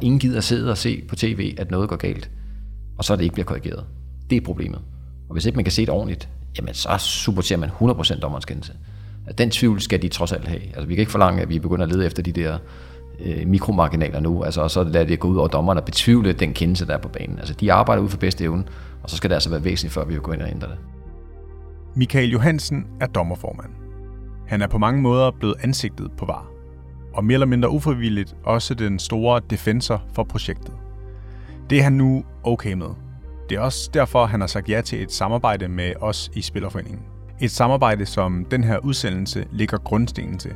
Ingen gider sidde og se på tv, at noget går galt, og så er det ikke bliver korrigeret. Det er problemet. Og hvis ikke man kan se det ordentligt, jamen så supporterer man 100% dommerens kendelse. Den tvivl skal de trods alt have. Altså, vi kan ikke forlange, at vi begynder at lede efter de der øh, mikromarginaler nu, altså, og så lader det gå ud over dommerne og betvivle den kendelse, der er på banen. Altså, de arbejder ud for bedste evne, og så skal det altså være væsentligt, før vi vil gå ind og ændre det. Michael Johansen er dommerformand. Han er på mange måder blevet ansigtet på VAR, og mere eller mindre ufrivilligt også den store defensor for projektet. Det er han nu okay med. Det er også derfor, han har sagt ja til et samarbejde med os i Spillerforeningen. Et samarbejde, som den her udsendelse ligger grundstenen til.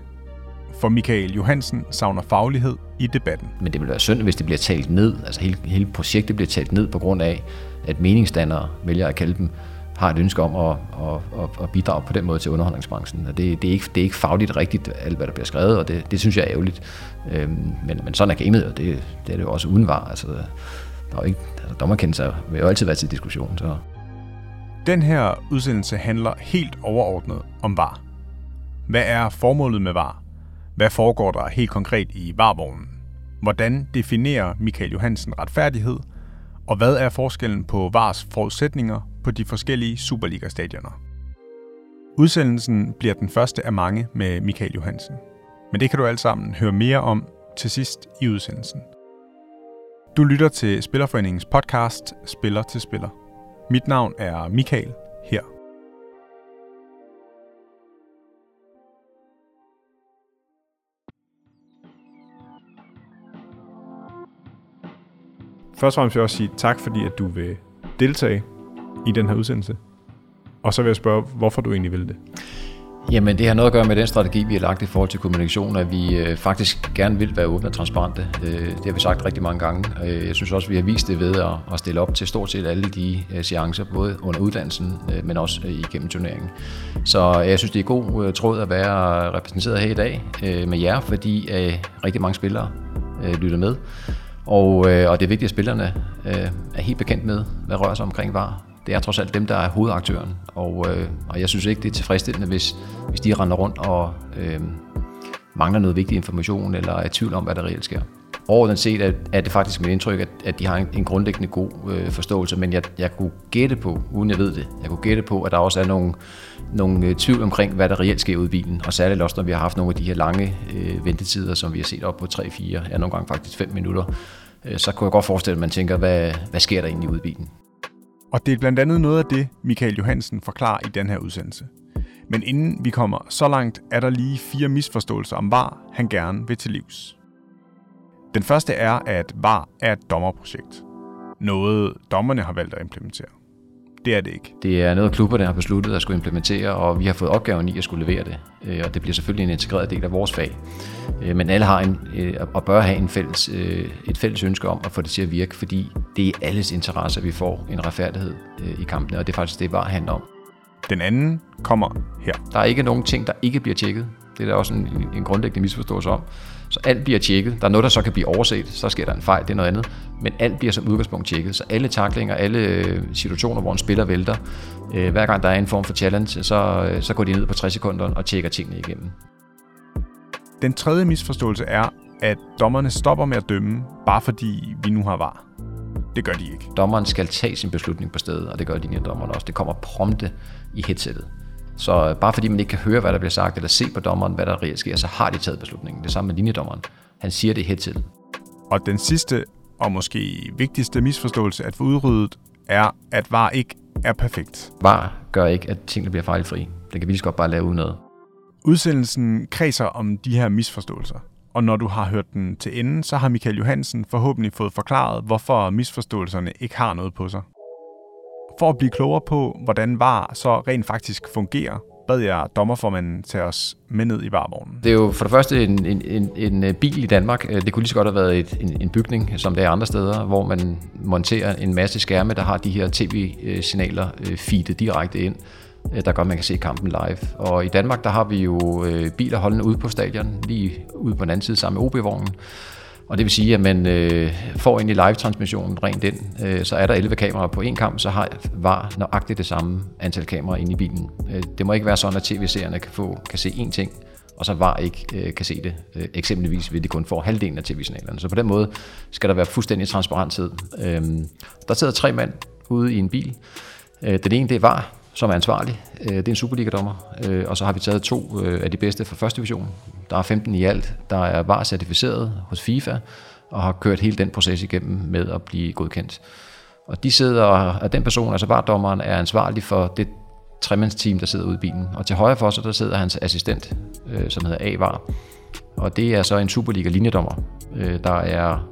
For Michael Johansen savner faglighed i debatten. Men det vil være synd, hvis det bliver talt ned, altså hele, hele projektet bliver talt ned på grund af, at meningsdannere vælger at kalde dem har et ønske om at, at, at, at bidrage på den måde til underholdningsbranchen. Og det, det, er ikke, det er ikke fagligt rigtigt, alt hvad der bliver skrevet, og det, det synes jeg er ærgerligt. Øhm, men, men sådan er gamet, og det, det er det jo også uden var. Altså, der er ikke, altså, dommerkendelser vil jo altid være til diskussion. Så. Den her udsendelse handler helt overordnet om VAR. Hvad er formålet med VAR? Hvad foregår der helt konkret i varvognen? Hvordan definerer Michael Johansen retfærdighed? Og hvad er forskellen på VARs forudsætninger på de forskellige Superliga-stadioner? Udsendelsen bliver den første af mange med Michael Johansen. Men det kan du alt sammen høre mere om til sidst i udsendelsen. Du lytter til Spillerforeningens podcast Spiller til Spiller. Mit navn er Michael her. Først og fremmest vil jeg også sige tak, fordi at du vil deltage i den her udsendelse. Og så vil jeg spørge, hvorfor du egentlig vil det. Jamen, det har noget at gøre med den strategi, vi har lagt i forhold til kommunikation, at vi øh, faktisk gerne vil være åbne og transparente. Øh, det har vi sagt rigtig mange gange. Øh, jeg synes også, vi har vist det ved at, at stille op til stort set alle de øh, seancer, både under uddannelsen, øh, men også øh, igennem turneringen. Så øh, jeg synes, det er god øh, tråd at være repræsenteret her i dag øh, med jer, fordi øh, rigtig mange spillere øh, lytter med. Og, øh, og det er vigtigt, at spillerne øh, er helt bekendt med, hvad rører sig omkring VAR det er trods alt dem, der er hovedaktøren. Og, øh, og jeg synes ikke, det er tilfredsstillende, hvis, hvis de render rundt og øh, mangler noget vigtig information, eller er i tvivl om, hvad der reelt sker. Overordnet set er, er det faktisk mit indtryk, at, at de har en, en grundlæggende god øh, forståelse, men jeg, jeg kunne gætte på, uden jeg ved det, jeg kunne gætte på, at der også er nogle, nogle øh, tvivl omkring, hvad der reelt sker ud i bilen, og særligt også, når vi har haft nogle af de her lange øh, ventetider, som vi har set op på 3-4, ja nogle gange faktisk 5 minutter, øh, så kunne jeg godt forestille, at man tænker, hvad, hvad sker der egentlig ude i bilen? Og det er blandt andet noget af det, Michael Johansen forklarer i den her udsendelse. Men inden vi kommer så langt, er der lige fire misforståelser om VAR, han gerne vil til livs. Den første er, at VAR er et dommerprojekt. Noget dommerne har valgt at implementere. Det er det ikke. Det er noget, klubberne har besluttet at skulle implementere, og vi har fået opgaven i at skulle levere det. Øh, og det bliver selvfølgelig en integreret del af vores fag. Øh, men alle har en, øh, og bør have en fælles, et fælles ønske om at få det til at virke, fordi det er alles interesse, at vi får en retfærdighed i kampene, og det er faktisk det, bare handler om. Den anden kommer her. Der er ikke nogen ting, der ikke bliver tjekket. Det er der også en, en grundlæggende misforståelse om. Så alt bliver tjekket. Der er noget, der så kan blive overset, så sker der en fejl, det er noget andet. Men alt bliver som udgangspunkt tjekket. Så alle taklinger, alle øh, situationer, hvor en spiller vælter, øh, hver gang der er en form for challenge, så, øh, så går de ned på 60 sekunder og tjekker tingene igennem. Den tredje misforståelse er, at dommerne stopper med at dømme, bare fordi vi nu har var. Det gør de ikke. Dommeren skal tage sin beslutning på stedet, og det gør linjedommeren også. Det kommer prompte i headsettet. Så bare fordi man ikke kan høre, hvad der bliver sagt, eller se på dommeren, hvad der reelt sker, så har de taget beslutningen. Det samme med linjedommeren. Han siger det til. Og den sidste og måske vigtigste misforståelse at få udryddet, er, at VAR ikke er perfekt. VAR gør ikke, at tingene bliver fejlfri. Det kan vi lige godt bare lave uden noget. Udsendelsen kredser om de her misforståelser. Og når du har hørt den til enden, så har Michael Johansen forhåbentlig fået forklaret, hvorfor misforståelserne ikke har noget på sig. For at blive klogere på, hvordan VAR så rent faktisk fungerer, bad jeg dommerformanden tage os med ned i varvognen. Det er jo for det første en, en, en, en øh, bil i Danmark. Øh, det kunne lige så godt have været et, en, en bygning, øh, som det er andre steder, hvor man monterer en masse skærme, der har de her tv-signaler feedet direkte ind der gør, at man kan se kampen live. Og i Danmark, der har vi jo biler holdende ude på stadion, lige ude på den anden side sammen med OB-vognen. Og det vil sige, at man øh, får ind i live-transmissionen rent ind, øh, så er der 11 kameraer på en kamp, så har VAR nøjagtigt det samme antal kameraer inde i bilen. Øh, det må ikke være sådan, at tv-seerne kan, få, kan se én ting, og så var ikke øh, kan se det. Øh, eksempelvis vil de kun få halvdelen af tv-signalerne. Så på den måde skal der være fuldstændig transparenthed. Øh, der sidder tre mand ude i en bil. Øh, den ene, det var som er ansvarlig. Øh, det er en Superliga-dommer, øh, og så har vi taget to øh, af de bedste fra første division. Der er 15 i alt, der er var certificeret hos FIFA, og har kørt hele den proces igennem med at blive godkendt. Og de sidder, at den person, altså vardommeren, er ansvarlig for det tremandsteam, der sidder ude i bilen. Og til højre for sig, der sidder hans assistent, som hedder A-var. Og det er så en Superliga-linjedommer, der er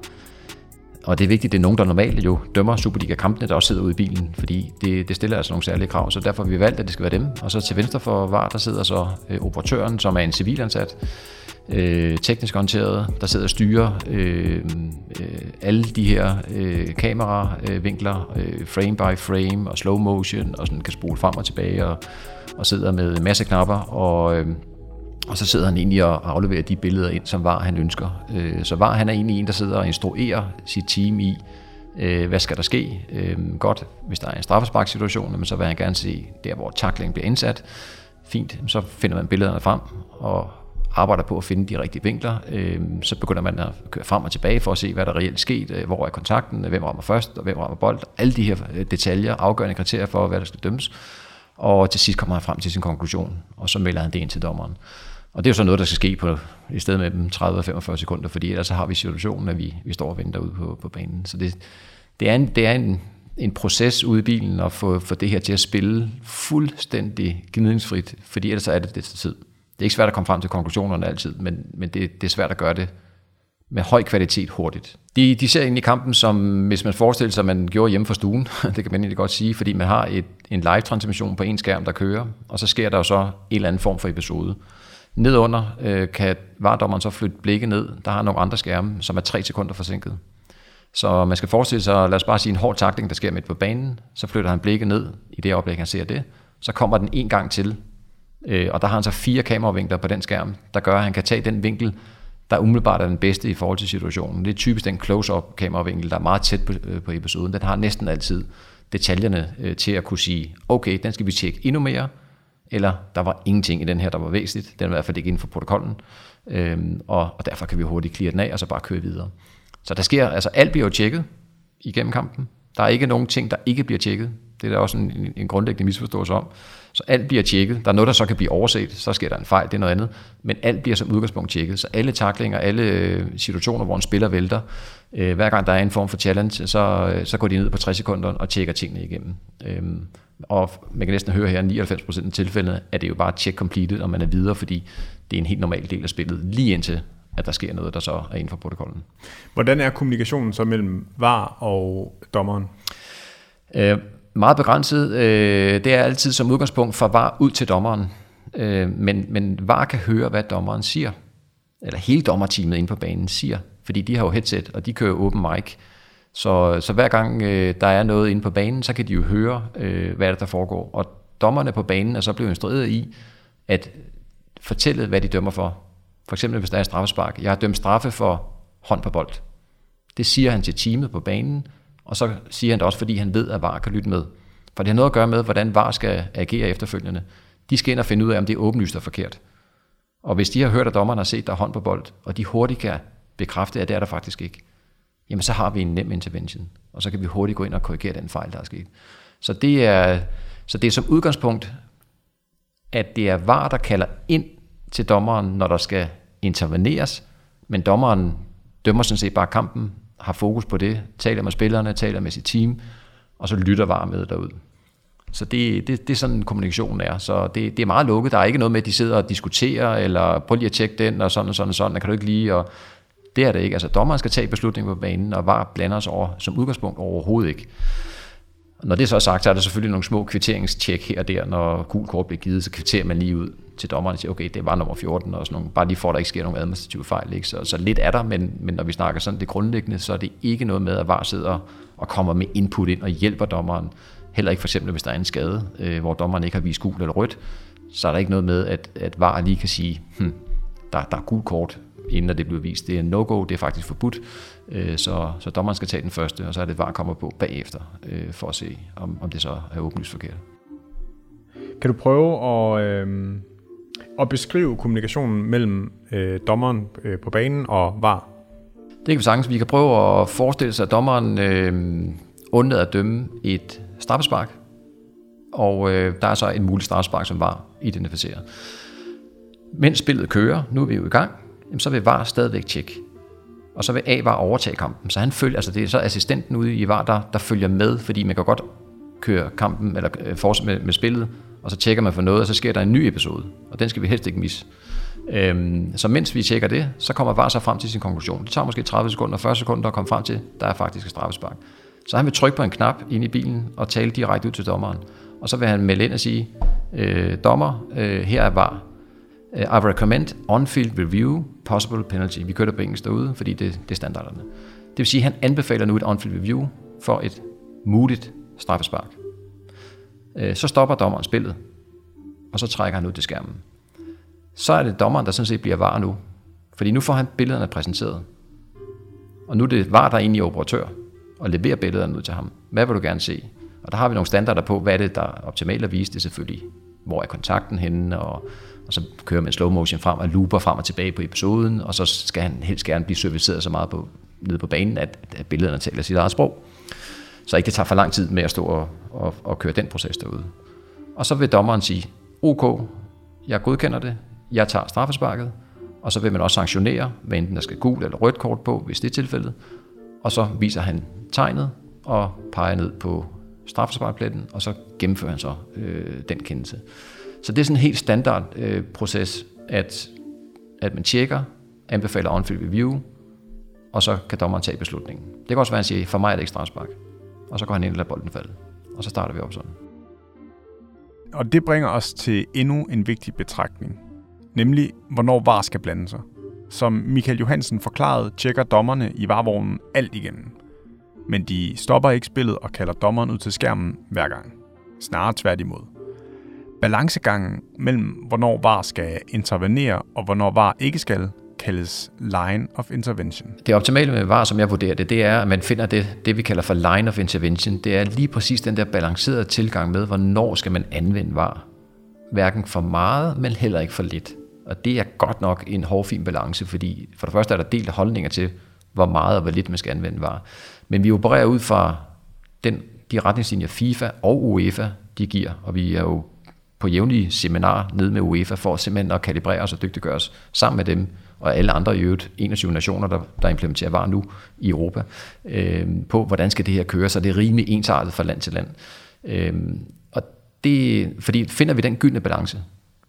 og det er vigtigt, det er nogen, der normalt jo dømmer Superliga-kampene, der også sidder ude i bilen, fordi det, det stiller altså nogle særlige krav, så derfor har vi valgt, at det skal være dem. Og så til venstre for VAR, der sidder så øh, operatøren, som er en civilansat, øh, teknisk orienteret, der sidder og styrer øh, øh, alle de her øh, kameravinkler, øh, frame by frame og slow motion, og sådan kan spole frem og tilbage, og, og sidder med en masse knapper, og... Øh, og så sidder han egentlig og afleverer de billeder ind, som var han ønsker. Øh, så var han er egentlig en, der sidder og instruerer sit team i, øh, hvad skal der ske. Øh, godt, hvis der er en straffesparksituation, så vil han gerne se der, hvor tackling bliver indsat. Fint, så finder man billederne frem og arbejder på at finde de rigtige vinkler. Øh, så begynder man at køre frem og tilbage for at se, hvad der reelt sket. Øh, hvor er kontakten? Øh, hvem rammer først? Og hvem rammer bold? Alle de her detaljer, afgørende kriterier for, hvad der skal dømmes. Og til sidst kommer han frem til sin konklusion, og så melder han det ind til dommeren. Og det er jo så noget, der skal ske på, i stedet med dem 30-45 sekunder, fordi ellers så har vi situationen, at vi, vi står og venter ude på, på banen. Så det, det er, en, det er en, en proces ude i bilen at få, få det her til at spille fuldstændig gnidningsfrit, fordi ellers er det det til tid. Det er ikke svært at komme frem til konklusionerne altid, men, men det, det er svært at gøre det med høj kvalitet hurtigt. De, de ser ind i kampen som, hvis man forestiller sig, at man gjorde hjemme for stuen, det kan man egentlig godt sige, fordi man har et, en live-transmission på en skærm, der kører, og så sker der jo så en eller anden form for episode. Nedunder øh, kan vardommeren så flytte blikket ned. Der har nogle andre skærme, som er 3 sekunder forsinket. Så man skal forestille sig, lad os bare sige en hård takling, der sker midt på banen. Så flytter han blikket ned i det øjeblik, han ser det. Så kommer den en gang til, øh, og der har han så fire kameravinkler på den skærm, der gør, at han kan tage den vinkel, der umiddelbart er den bedste i forhold til situationen. Det er typisk den close-up kameravinkel, der er meget tæt på, øh, på episoden. Den har næsten altid detaljerne øh, til at kunne sige, okay, den skal vi tjekke endnu mere, eller der var ingenting i den her, der var væsentligt. Den var i hvert fald ikke inden for protokollen, øhm, og, og derfor kan vi hurtigt clear den af, og så bare køre videre. Så der sker, altså alt bliver jo tjekket igennem kampen. Der er ikke nogen ting, der ikke bliver tjekket. Det er der også en, en grundlæggende misforståelse om. Så alt bliver tjekket. Der er noget, der så kan blive overset, så sker der en fejl, det er noget andet. Men alt bliver som udgangspunkt tjekket. Så alle taklinger, alle øh, situationer, hvor en spiller vælter, øh, hver gang der er en form for challenge, så, øh, så går de ned på 60 sekunder og tjekker tingene igennem. Øh, og man kan næsten høre her, 99% af tilfældene, er det jo bare check completed, og man er videre, fordi det er en helt normal del af spillet, lige indtil at der sker noget, der så er inden for protokollen. Hvordan er kommunikationen så mellem VAR og dommeren? Øh, meget begrænset. Øh, det er altid som udgangspunkt fra VAR ud til dommeren. Øh, men, men VAR kan høre, hvad dommeren siger. Eller hele dommerteamet inde på banen siger. Fordi de har jo headset, og de kører open mic. Så, så hver gang øh, der er noget inde på banen, så kan de jo høre, øh, hvad der, der foregår. Og dommerne på banen er så blevet instrueret i at fortælle, hvad de dømmer for. For eksempel hvis der er straffespark. Jeg har dømt straffe for hånd på bold. Det siger han til teamet på banen, og så siger han det også, fordi han ved, at VAR kan lytte med. For det har noget at gøre med, hvordan VAR skal agere efterfølgende. De skal ind og finde ud af, om det er åbenlyst og forkert. Og hvis de har hørt, at dommeren har set, der er hånd på bold, og de hurtigt kan bekræfte, at det er der faktisk ikke, jamen så har vi en nem intervention, og så kan vi hurtigt gå ind og korrigere den fejl, der er sket. Så det er, så det er som udgangspunkt, at det er VAR, der kalder ind til dommeren, når der skal interveneres, men dommeren dømmer sådan set bare kampen, har fokus på det, taler med spillerne, taler med sit team, og så lytter VAR med derud. Så det, det, det er sådan kommunikationen er. Så det, det er meget lukket. Der er ikke noget med, at de sidder og diskuterer, eller prøv lige at tjekke den, og sådan og sådan og sådan. kan du ikke lige, og det er det ikke. Altså dommeren skal tage beslutningen på banen, og VAR blander sig over, som udgangspunkt overhovedet ikke. Når det så er sagt, så er der selvfølgelig nogle små kvitteringstjek her og der, når gul kort bliver givet, så kvitterer man lige ud til dommeren og siger, okay, det var nummer 14, og sådan nogle, bare lige for, at der ikke sker nogen administrative fejl. Ikke? Så, så lidt er der, men, men når vi snakker sådan det grundlæggende, så er det ikke noget med, at VAR sidder og kommer med input ind og hjælper dommeren. Heller ikke for eksempel, hvis der er en skade, øh, hvor dommeren ikke har vist gul eller rødt, så er der ikke noget med, at, at VAR lige kan sige, hm, der, der er gul kort, inden det bliver vist. Det er no-go, det er faktisk forbudt, øh, så, så dommeren skal tage den første, og så er det var kommer på bagefter, øh, for at se, om, om det så er åbenlyst forkert. Kan du prøve at... Øh og beskrive kommunikationen mellem øh, dommeren øh, på banen og VAR? Det kan vi sagtens. Vi kan prøve at forestille sig, at dommeren øh, undlader at dømme et straffespark, og øh, der er så en mulig straffespark, som VAR identificerer. Mens spillet kører, nu er vi jo i gang, jamen, så vil VAR stadigvæk tjekke. Og så vil A VAR overtage kampen. Så han følger, altså det er så assistenten ude i VAR, der, der følger med, fordi man kan godt køre kampen, eller øh, med, med spillet, og så tjekker man for noget, og så sker der en ny episode, og den skal vi helst ikke misse. Øhm, så mens vi tjekker det, så kommer VAR så frem til sin konklusion. Det tager måske 30 sekunder, 40 sekunder at komme frem til, der er faktisk et straffespark. Så han vil trykke på en knap ind i bilen og tale direkte ud til dommeren. Og så vil han melde ind og sige, øh, dommer, øh, her er VAR. Øh, I recommend on-field review, possible penalty. Vi kører det på engelsk derude, fordi det, det er standarderne. Det vil sige, at han anbefaler nu et on-field review for et muligt straffespark. Øh, så stopper dommeren spillet, og så trækker han ud til skærmen. Så er det dommeren, der sådan set bliver var nu. Fordi nu får han billederne præsenteret. Og nu er det var der egentlig operatør, og leverer billederne ud til ham. Hvad vil du gerne se? Og der har vi nogle standarder på, hvad er det, der er optimalt at vise. Det selvfølgelig, hvor er kontakten henne, og, og så kører man slow motion frem og looper frem og tilbage på episoden, og så skal han helst gerne blive serviceret så meget på, nede på banen, at, at billederne taler sit eget sprog. Så ikke det tager for lang tid med at stå og, og, og køre den proces derude. Og så vil dommeren sige, OK, jeg godkender det, jeg tager straffesparket, og så vil man også sanktionere, hvad enten der skal gul eller rødt kort på, hvis det er tilfældet. Og så viser han tegnet og peger ned på straffesparkpletten, og så gennemfører han så øh, den kendelse. Så det er sådan en helt standard øh, proces, at, at man tjekker, anbefaler on-field review, og så kan dommeren tage beslutningen. Det kan også være, at han siger, for mig er det ikke strafspark. og så går han ind og lader bolden falde. Og så starter vi op sådan. Og det bringer os til endnu en vigtig betragtning, nemlig hvornår VAR skal blande sig. Som Michael Johansen forklarede, tjekker dommerne i varvognen alt igennem. Men de stopper ikke spillet og kalder dommeren ud til skærmen hver gang. Snarere tværtimod. Balancegangen mellem, hvornår VAR skal intervenere og hvornår VAR ikke skal, kaldes line of intervention. Det optimale med VAR, som jeg vurderer det, det er, at man finder det, det vi kalder for line of intervention. Det er lige præcis den der balancerede tilgang med, hvornår skal man anvende VAR. Hverken for meget, men heller ikke for lidt. Og det er godt nok en hårfin balance, fordi for det første er der delt holdninger til, hvor meget og hvor lidt man skal anvende VAR. Men vi opererer ud fra den, de retningslinjer FIFA og UEFA de giver, og vi er jo på jævnlige seminar ned med UEFA for simpelthen at kalibrere os og dygtiggøre os sammen med dem og alle andre i øvrigt 21 nationer, der, der implementerer VAR nu i Europa, øh, på hvordan skal det her køre, så det er rimelig ensartet fra land til land. Øh, og det, fordi finder vi den gyldne balance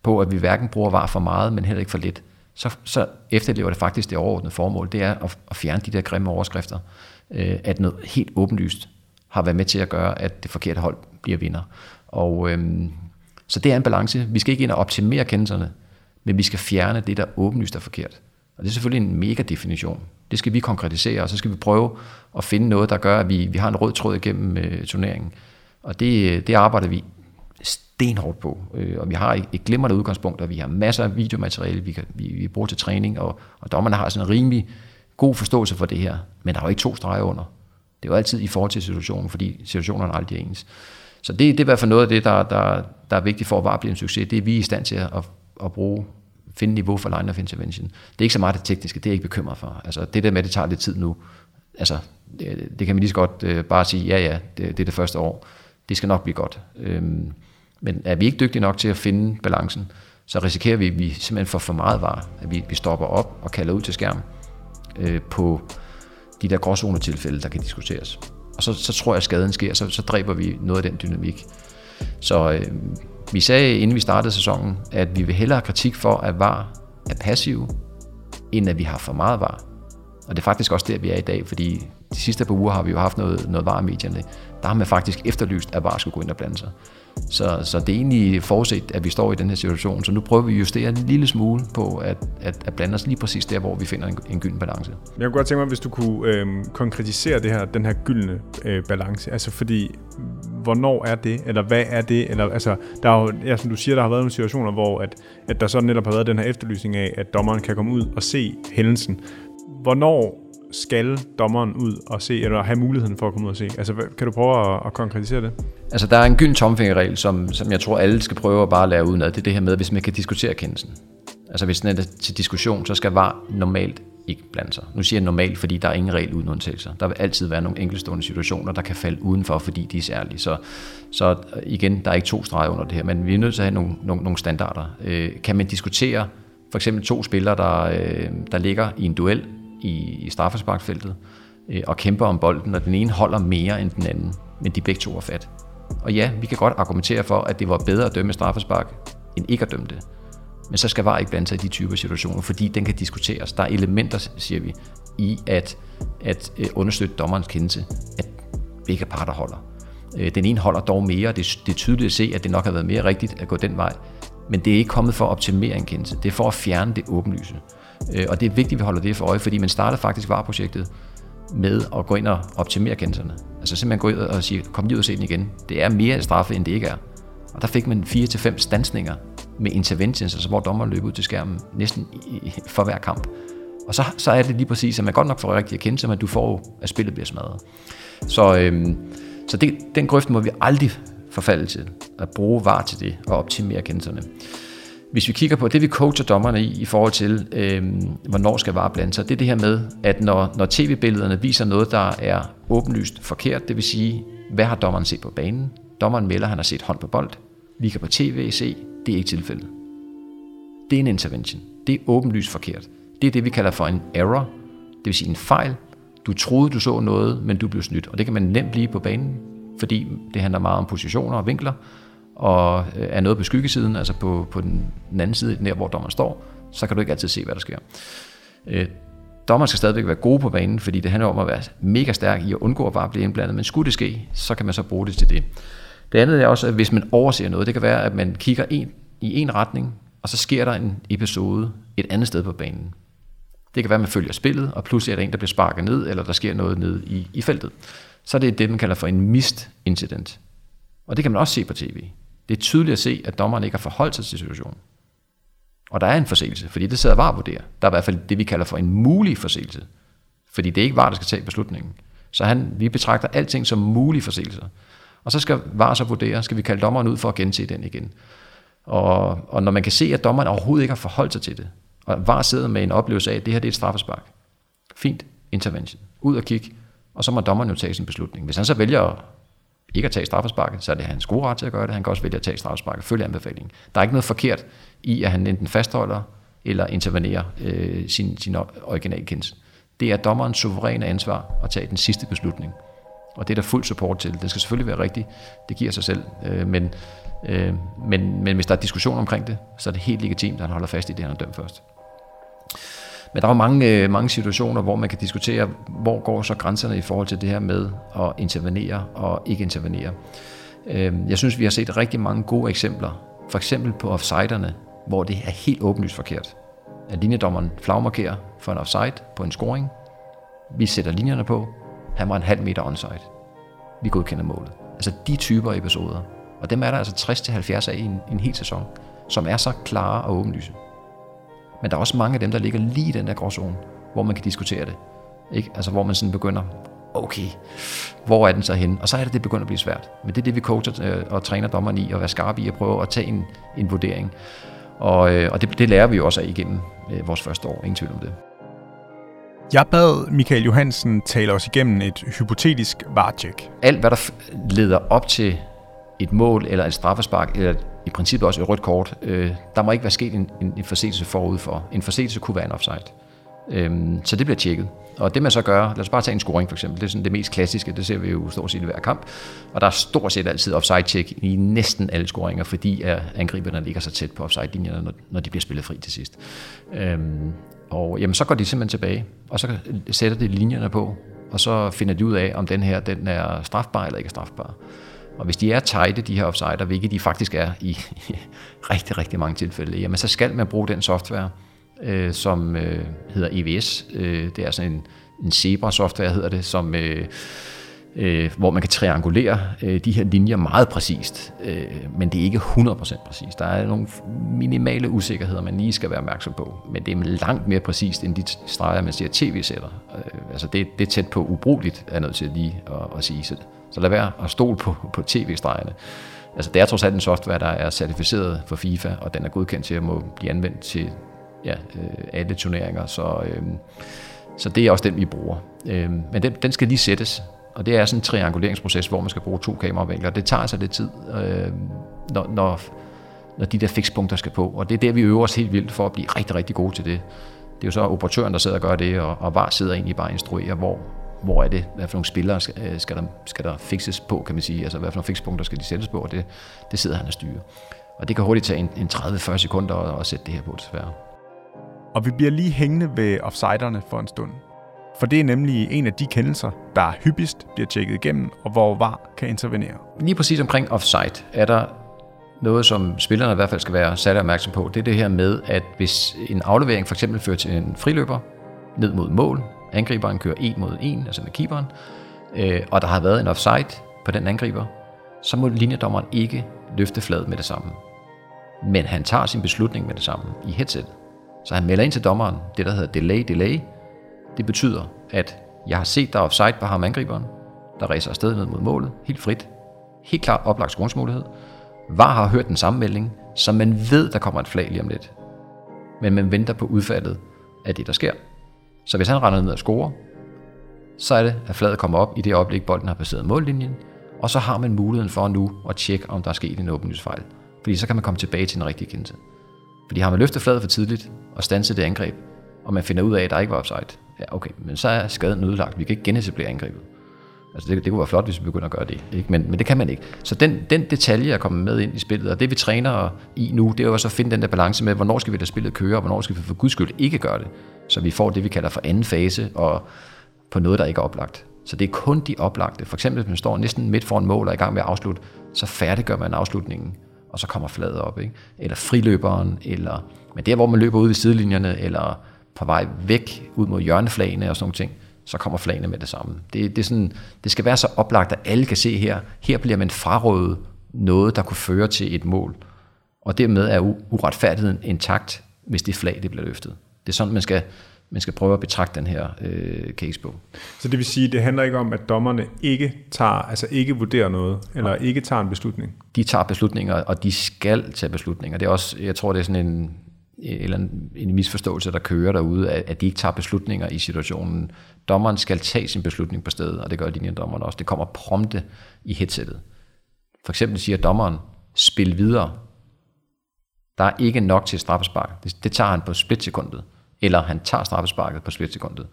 på, at vi hverken bruger VAR for meget, men heller ikke for lidt, så, så efterlever det faktisk det overordnede formål, det er at, at fjerne de der grimme overskrifter, øh, at noget helt åbenlyst har været med til at gøre, at det forkerte hold bliver vinder. Og øh, så det er en balance. Vi skal ikke ind og optimere kendelserne, men vi skal fjerne det, der åbenlyst er forkert. Og det er selvfølgelig en mega definition. Det skal vi konkretisere, og så skal vi prøve at finde noget, der gør, at vi, vi har en rød tråd igennem øh, turneringen. Og det, øh, det arbejder vi stenhårdt på. Øh, og vi har et, et glimrende udgangspunkt, og vi har masser af videomateriale, vi, kan, vi, vi bruger til træning, og, og dommerne har sådan en rimelig god forståelse for det her. Men der er jo ikke to streger under. Det er jo altid i forhold til situationen, fordi situationerne aldrig er ens. Så det, det er i hvert fald noget af det, der, der, der er vigtigt for at bare blive en succes. Det er vi i stand til at, at bruge, finde niveau for line of intervention. Det er ikke så meget det tekniske, det er jeg ikke bekymret for. Altså det der med, at det tager lidt tid nu, altså det, det kan man lige så godt øh, bare sige, ja ja, det, det er det første år. Det skal nok blive godt. Øhm, men er vi ikke dygtige nok til at finde balancen, så risikerer vi, at vi simpelthen får for meget var, at vi, vi stopper op og kalder ud til skærm øh, på de der gråzonetilfælde, der kan diskuteres. Og så, så tror jeg, at skaden sker, så, så dræber vi noget af den dynamik. Så øh, vi sagde, inden vi startede sæsonen, at vi vil hellere have kritik for, at VAR er passiv, end at vi har for meget VAR. Og det er faktisk også der, vi er i dag, fordi de sidste par uger har vi jo haft noget, noget VAR i medierne. Der har man faktisk efterlyst, at VAR skulle gå ind og blande sig. Så, så det er egentlig forudset, at vi står i den her situation. Så nu prøver vi at justere en lille smule på at, at, at blande os lige præcis der, hvor vi finder en, en gylden balance. Jeg kunne godt tænke mig, hvis du kunne øh, konkretisere det her, den her gyldne øh, balance. Altså fordi, hvornår er det, eller hvad er det? Eller, altså, der er jo, ja, som du siger, der har været nogle situationer, hvor at, at der så netop har været den her efterlysning af, at dommeren kan komme ud og se hændelsen. Hvornår skal dommeren ud og se, eller have muligheden for at komme ud og se? Altså, kan du prøve at, at konkretisere det? Altså, der er en gylden tomfingerregel, som, som jeg tror, alle skal prøve at bare lære udenad. Det er det her med, hvis man kan diskutere kendelsen. Altså, hvis den er til diskussion, så skal VAR normalt ikke blande sig. Nu siger jeg normalt, fordi der er ingen regel uden undtagelser. Der vil altid være nogle enkeltstående situationer, der kan falde udenfor, fordi de er særlige. Så, så igen, der er ikke to streger under det her, men vi er nødt til at have nogle, nogle, nogle standarder. Øh, kan man diskutere for eksempel to spillere, der, øh, der ligger i en duel i, i straffesparkfeltet øh, og kæmper om bolden, og den ene holder mere end den anden, men de begge to er fat. Og ja, vi kan godt argumentere for, at det var bedre at dømme straffespark, end ikke at dømme det. Men så skal VAR ikke blande sig i de typer situationer, fordi den kan diskuteres. Der er elementer, siger vi, i at, at øh, understøtte dommerens kendelse, at begge parter holder. Øh, den ene holder dog mere, det, det er tydeligt at se, at det nok har været mere rigtigt at gå den vej, men det er ikke kommet for at optimere en kendelse, det er for at fjerne det åbenlyse. Øh, og det er vigtigt, at vi holder det for øje, fordi man startede faktisk vareprojektet med at gå ind og optimere kendelserne. Altså simpelthen gå ud og sige, kom lige ud og se den igen. Det er mere straffe, end det ikke er. Og der fik man 4-5 stansninger med interventions, altså hvor dommeren løb ud til skærmen næsten for hver kamp. Og så, så er det lige præcis, at man godt nok får rigtig erkendelse, men du får, at spillet bliver smadret. Så, øhm, så det, den grøft må vi aldrig forfalde til, at bruge var til det og optimere kendelserne. Hvis vi kigger på det, vi coacher dommerne i, i forhold til, øh, hvornår skal VAR blande sig, det er det her med, at når, når tv-billederne viser noget, der er åbenlyst forkert, det vil sige, hvad har dommeren set på banen? Dommeren melder, at han har set hånd på bold. Vi kan på tv se, det er ikke tilfældet. Det er en intervention. Det er åbenlyst forkert. Det er det, vi kalder for en error, det vil sige en fejl. Du troede, du så noget, men du blev snydt. Og det kan man nemt blive på banen, fordi det handler meget om positioner og vinkler, og øh, er noget på skyggesiden, altså på, på den anden side, der hvor dommeren står, så kan du ikke altid se, hvad der sker. Øh, dommeren skal stadigvæk være gode på banen, fordi det handler om at være mega stærk i at undgå at bare blive indblandet, men skulle det ske, så kan man så bruge det til det. Det andet er også, at hvis man overser noget, det kan være, at man kigger en, i en retning, og så sker der en episode et andet sted på banen. Det kan være, at man følger spillet, og pludselig er der en, der bliver sparket ned, eller der sker noget ned i, i feltet. Så det er det, man kalder for en mist incident. Og det kan man også se på tv. Det er tydeligt at se, at dommeren ikke har forholdt sig til situationen. Og der er en forseelse, fordi det sidder var at vurdere. Der er i hvert fald det, vi kalder for en mulig forseelse. Fordi det er ikke var, der skal tage beslutningen. Så han, vi betragter alting som mulige forseelser. Og så skal VAR så vurdere, skal vi kalde dommeren ud for at gense den igen. Og, og når man kan se, at dommeren overhovedet ikke har forholdt sig til det, og VAR sidder med en oplevelse af, at det her det er et straffespark. Fint, intervention. Ud og kigge, og så må dommeren jo tage sin beslutning. Hvis han så vælger ikke at tage straffesparket, så er det hans gode ret til at gøre det. Han kan også vælge at tage straffesparket, følge anbefalingen. Der er ikke noget forkert i, at han enten fastholder eller intervenerer øh, sin, sin originalkendelse. Det er dommerens suveræne ansvar at tage den sidste beslutning. Og det er der fuld support til. Det skal selvfølgelig være rigtigt. Det giver sig selv. Øh, men, øh, men, men hvis der er diskussion omkring det, så er det helt legitimt, at han holder fast i det, han har dømt først. Men der er mange, øh, mange situationer, hvor man kan diskutere, hvor går så grænserne i forhold til det her med at intervenere og ikke intervenere. Øhm, jeg synes, vi har set rigtig mange gode eksempler. For eksempel på offsiderne, hvor det er helt åbenlyst forkert. At linjedommeren flagmarkerer for en offside på en scoring. Vi sætter linjerne på. Han var en halv meter onside. Vi godkender målet. Altså de typer episoder. Og dem er der altså 60-70 af i en, en hel sæson, som er så klare og åbenlyse. Men der er også mange af dem, der ligger lige i den der gråzone, hvor man kan diskutere det. Ikke? Altså hvor man sådan begynder, okay, hvor er den så henne? Og så er det, det begynder at blive svært. Men det er det, vi coacher øh, og træner dommeren i, at være skarpe i at prøve at tage en, en vurdering. Og, øh, og det, det lærer vi jo også af igennem øh, vores første år, ingen tvivl om det. Jeg bad Michael Johansen tale os igennem et hypotetisk varetjek. Alt, hvad der leder op til et mål eller et straffespark, eller i princippet også et rødt kort, øh, der må ikke være sket en, en, en forseelse forud for. En forseelse kunne være en offside. Øhm, så det bliver tjekket. Og det man så gør, lad os bare tage en scoring for eksempel, det er sådan det mest klassiske, det ser vi jo stort set i hver kamp, og der er stort set altid offside-check i næsten alle scoringer, fordi at angriberne ligger så tæt på offside-linjerne, når, når de bliver spillet fri til sidst. Øhm, og jamen, så går de simpelthen tilbage, og så sætter de linjerne på, og så finder de ud af, om den her den er strafbar eller ikke er strafbar. Og hvis de er tighte, de her offsider, hvilket de faktisk er i, i rigtig, rigtig mange tilfælde, jamen så skal man bruge den software, øh, som øh, hedder EVS. Øh, det er sådan en, en Zebra-software, hedder det, som, øh, øh, hvor man kan triangulere øh, de her linjer meget præcist, øh, men det er ikke 100% præcist. Der er nogle minimale usikkerheder, man lige skal være opmærksom på, men det er langt mere præcist end de streger, man ser tv-sætter. Øh, altså det, det er tæt på ubrugeligt, er jeg nødt til lige at, at sige. Så, så lad være at stole på, på tv-stregerne. Altså det er trods alt en software, der er certificeret for FIFA, og den er godkendt til at må blive anvendt til ja, øh, alle turneringer, så, øh, så det er også den, vi bruger. Øh, men den, den skal lige sættes, og det er sådan en trianguleringsproces, hvor man skal bruge to kameravinkler. Det tager sig lidt tid, øh, når, når, når de der fikspunkter skal på. Og det er der, vi øver os helt vildt for at blive rigtig, rigtig gode til det. Det er jo så operatøren, der sidder og gør det, og, og VAR sidder egentlig bare og instruerer, hvor, hvor er det, hvad for nogle spillere skal, øh, skal, der, skal der fixes på, kan man sige. Altså, hvad for nogle fikspunkter skal de sættes på, og det, det sidder han og styrer. Og det kan hurtigt tage en, en 30-40 sekunder at, at sætte det her på, desværre. Og vi bliver lige hængende ved offsiderne for en stund. For det er nemlig en af de kendelser, der hyppigst bliver tjekket igennem, og hvor VAR kan intervenere. Lige præcis omkring offside er der noget, som spillerne i hvert fald skal være særlig opmærksom på. Det er det her med, at hvis en aflevering for eksempel fører til en friløber ned mod mål, angriberen kører en mod en, altså med keeperen, øh, og der har været en offside på den angriber, så må linjedommeren ikke løfte fladet med det samme. Men han tager sin beslutning med det samme i headset. Så han melder ind til dommeren, det der hedder delay, delay, det betyder, at jeg har set, der er offside på ham angriberen, der racer afsted ned mod målet, helt frit. Helt klart oplagt skrunsmulighed. VAR har hørt den samme melding, så man ved, der kommer et flag lige om lidt. Men man venter på udfaldet af det, der sker. Så hvis han render ned og scorer, så er det, at flaget kommer op i det øjeblik, bolden har passeret mållinjen, og så har man muligheden for nu at tjekke, om der er sket en åbenlysfejl. Fordi så kan man komme tilbage til den rigtige kendelse. Fordi har man løftet fladet for tidligt og stanset det angreb, og man finder ud af, at der ikke var offside, ja okay, men så er skaden ødelagt. Vi kan ikke genetablere angrebet. Altså det, det kunne være flot, hvis vi begynder at gøre det, ikke? Men, men det kan man ikke. Så den, den detalje er kommet med ind i spillet, og det vi træner i nu, det er jo så at finde den der balance med, hvornår skal vi lade spillet køre, og hvornår skal vi for guds skyld ikke gøre det. Så vi får det, vi kalder for anden fase, og på noget, der ikke er oplagt. Så det er kun de oplagte. For eksempel, hvis man står næsten midt foran mål og er i gang med at afslutte, så færdiggør man afslutningen, og så kommer fladet op. Ikke? Eller friløberen, eller men der, hvor man løber ud ved sidelinjerne, eller på vej væk ud mod hjørneflagene og sådan noget ting, så kommer flagene med det samme. Det, det, er sådan, det skal være så oplagt, at alle kan se her, her bliver man frarådet noget, der kunne føre til et mål. Og dermed er uretfærdigheden intakt, hvis det flag det bliver løftet. Det er sådan, man skal, man skal prøve at betragte den her øh, case på. Så det vil sige, det handler ikke om, at dommerne ikke tager, altså ikke vurderer noget, eller ja. ikke tager en beslutning? De tager beslutninger, og de skal tage beslutninger. Det er også, jeg tror, det er sådan en, eller en, en misforståelse, der kører derude, at, at de ikke tager beslutninger i situationen. Dommeren skal tage sin beslutning på stedet, og det gør linjedommeren også. Det kommer prompte i headsettet. For eksempel siger dommeren, spil videre. Der er ikke nok til straffespark. Det, det tager han på splitsekundet. Eller han tager straffesparket på splitsekundet.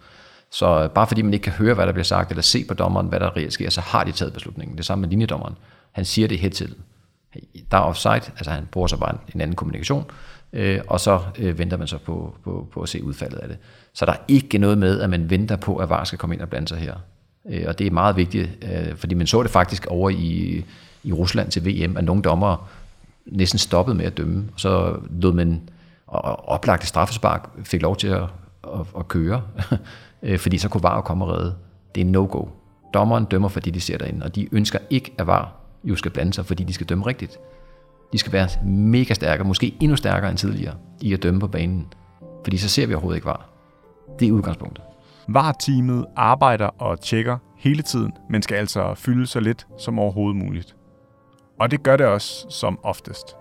Så øh, bare fordi man ikke kan høre, hvad der bliver sagt, eller se på dommeren, hvad der reelt sker, så har de taget beslutningen. Det samme med linjedommeren. Han siger det i headsettet. Der er offside, altså han bruger så bare en anden kommunikation, øh, og så øh, venter man så på, på, på at se udfaldet af det. Så der er ikke noget med, at man venter på, at VAR skal komme ind og blande sig her. Øh, og det er meget vigtigt, øh, fordi man så det faktisk over i, i Rusland til VM, at nogle dommere næsten stoppede med at dømme, og så lod man og oplagte straffespark fik lov til at, at, at køre, øh, fordi så kunne VAR komme og redde. Det er no-go. Dommeren dømmer, fordi de ser derinde, og de ønsker ikke, at VAR jo skal blande sig, fordi de skal dømme rigtigt. De skal være mega stærke, måske endnu stærkere end tidligere, i at dømme på banen. Fordi så ser vi overhovedet ikke var. Det er udgangspunktet. VAR-teamet arbejder og tjekker hele tiden, men skal altså fylde så lidt som overhovedet muligt. Og det gør det også som oftest.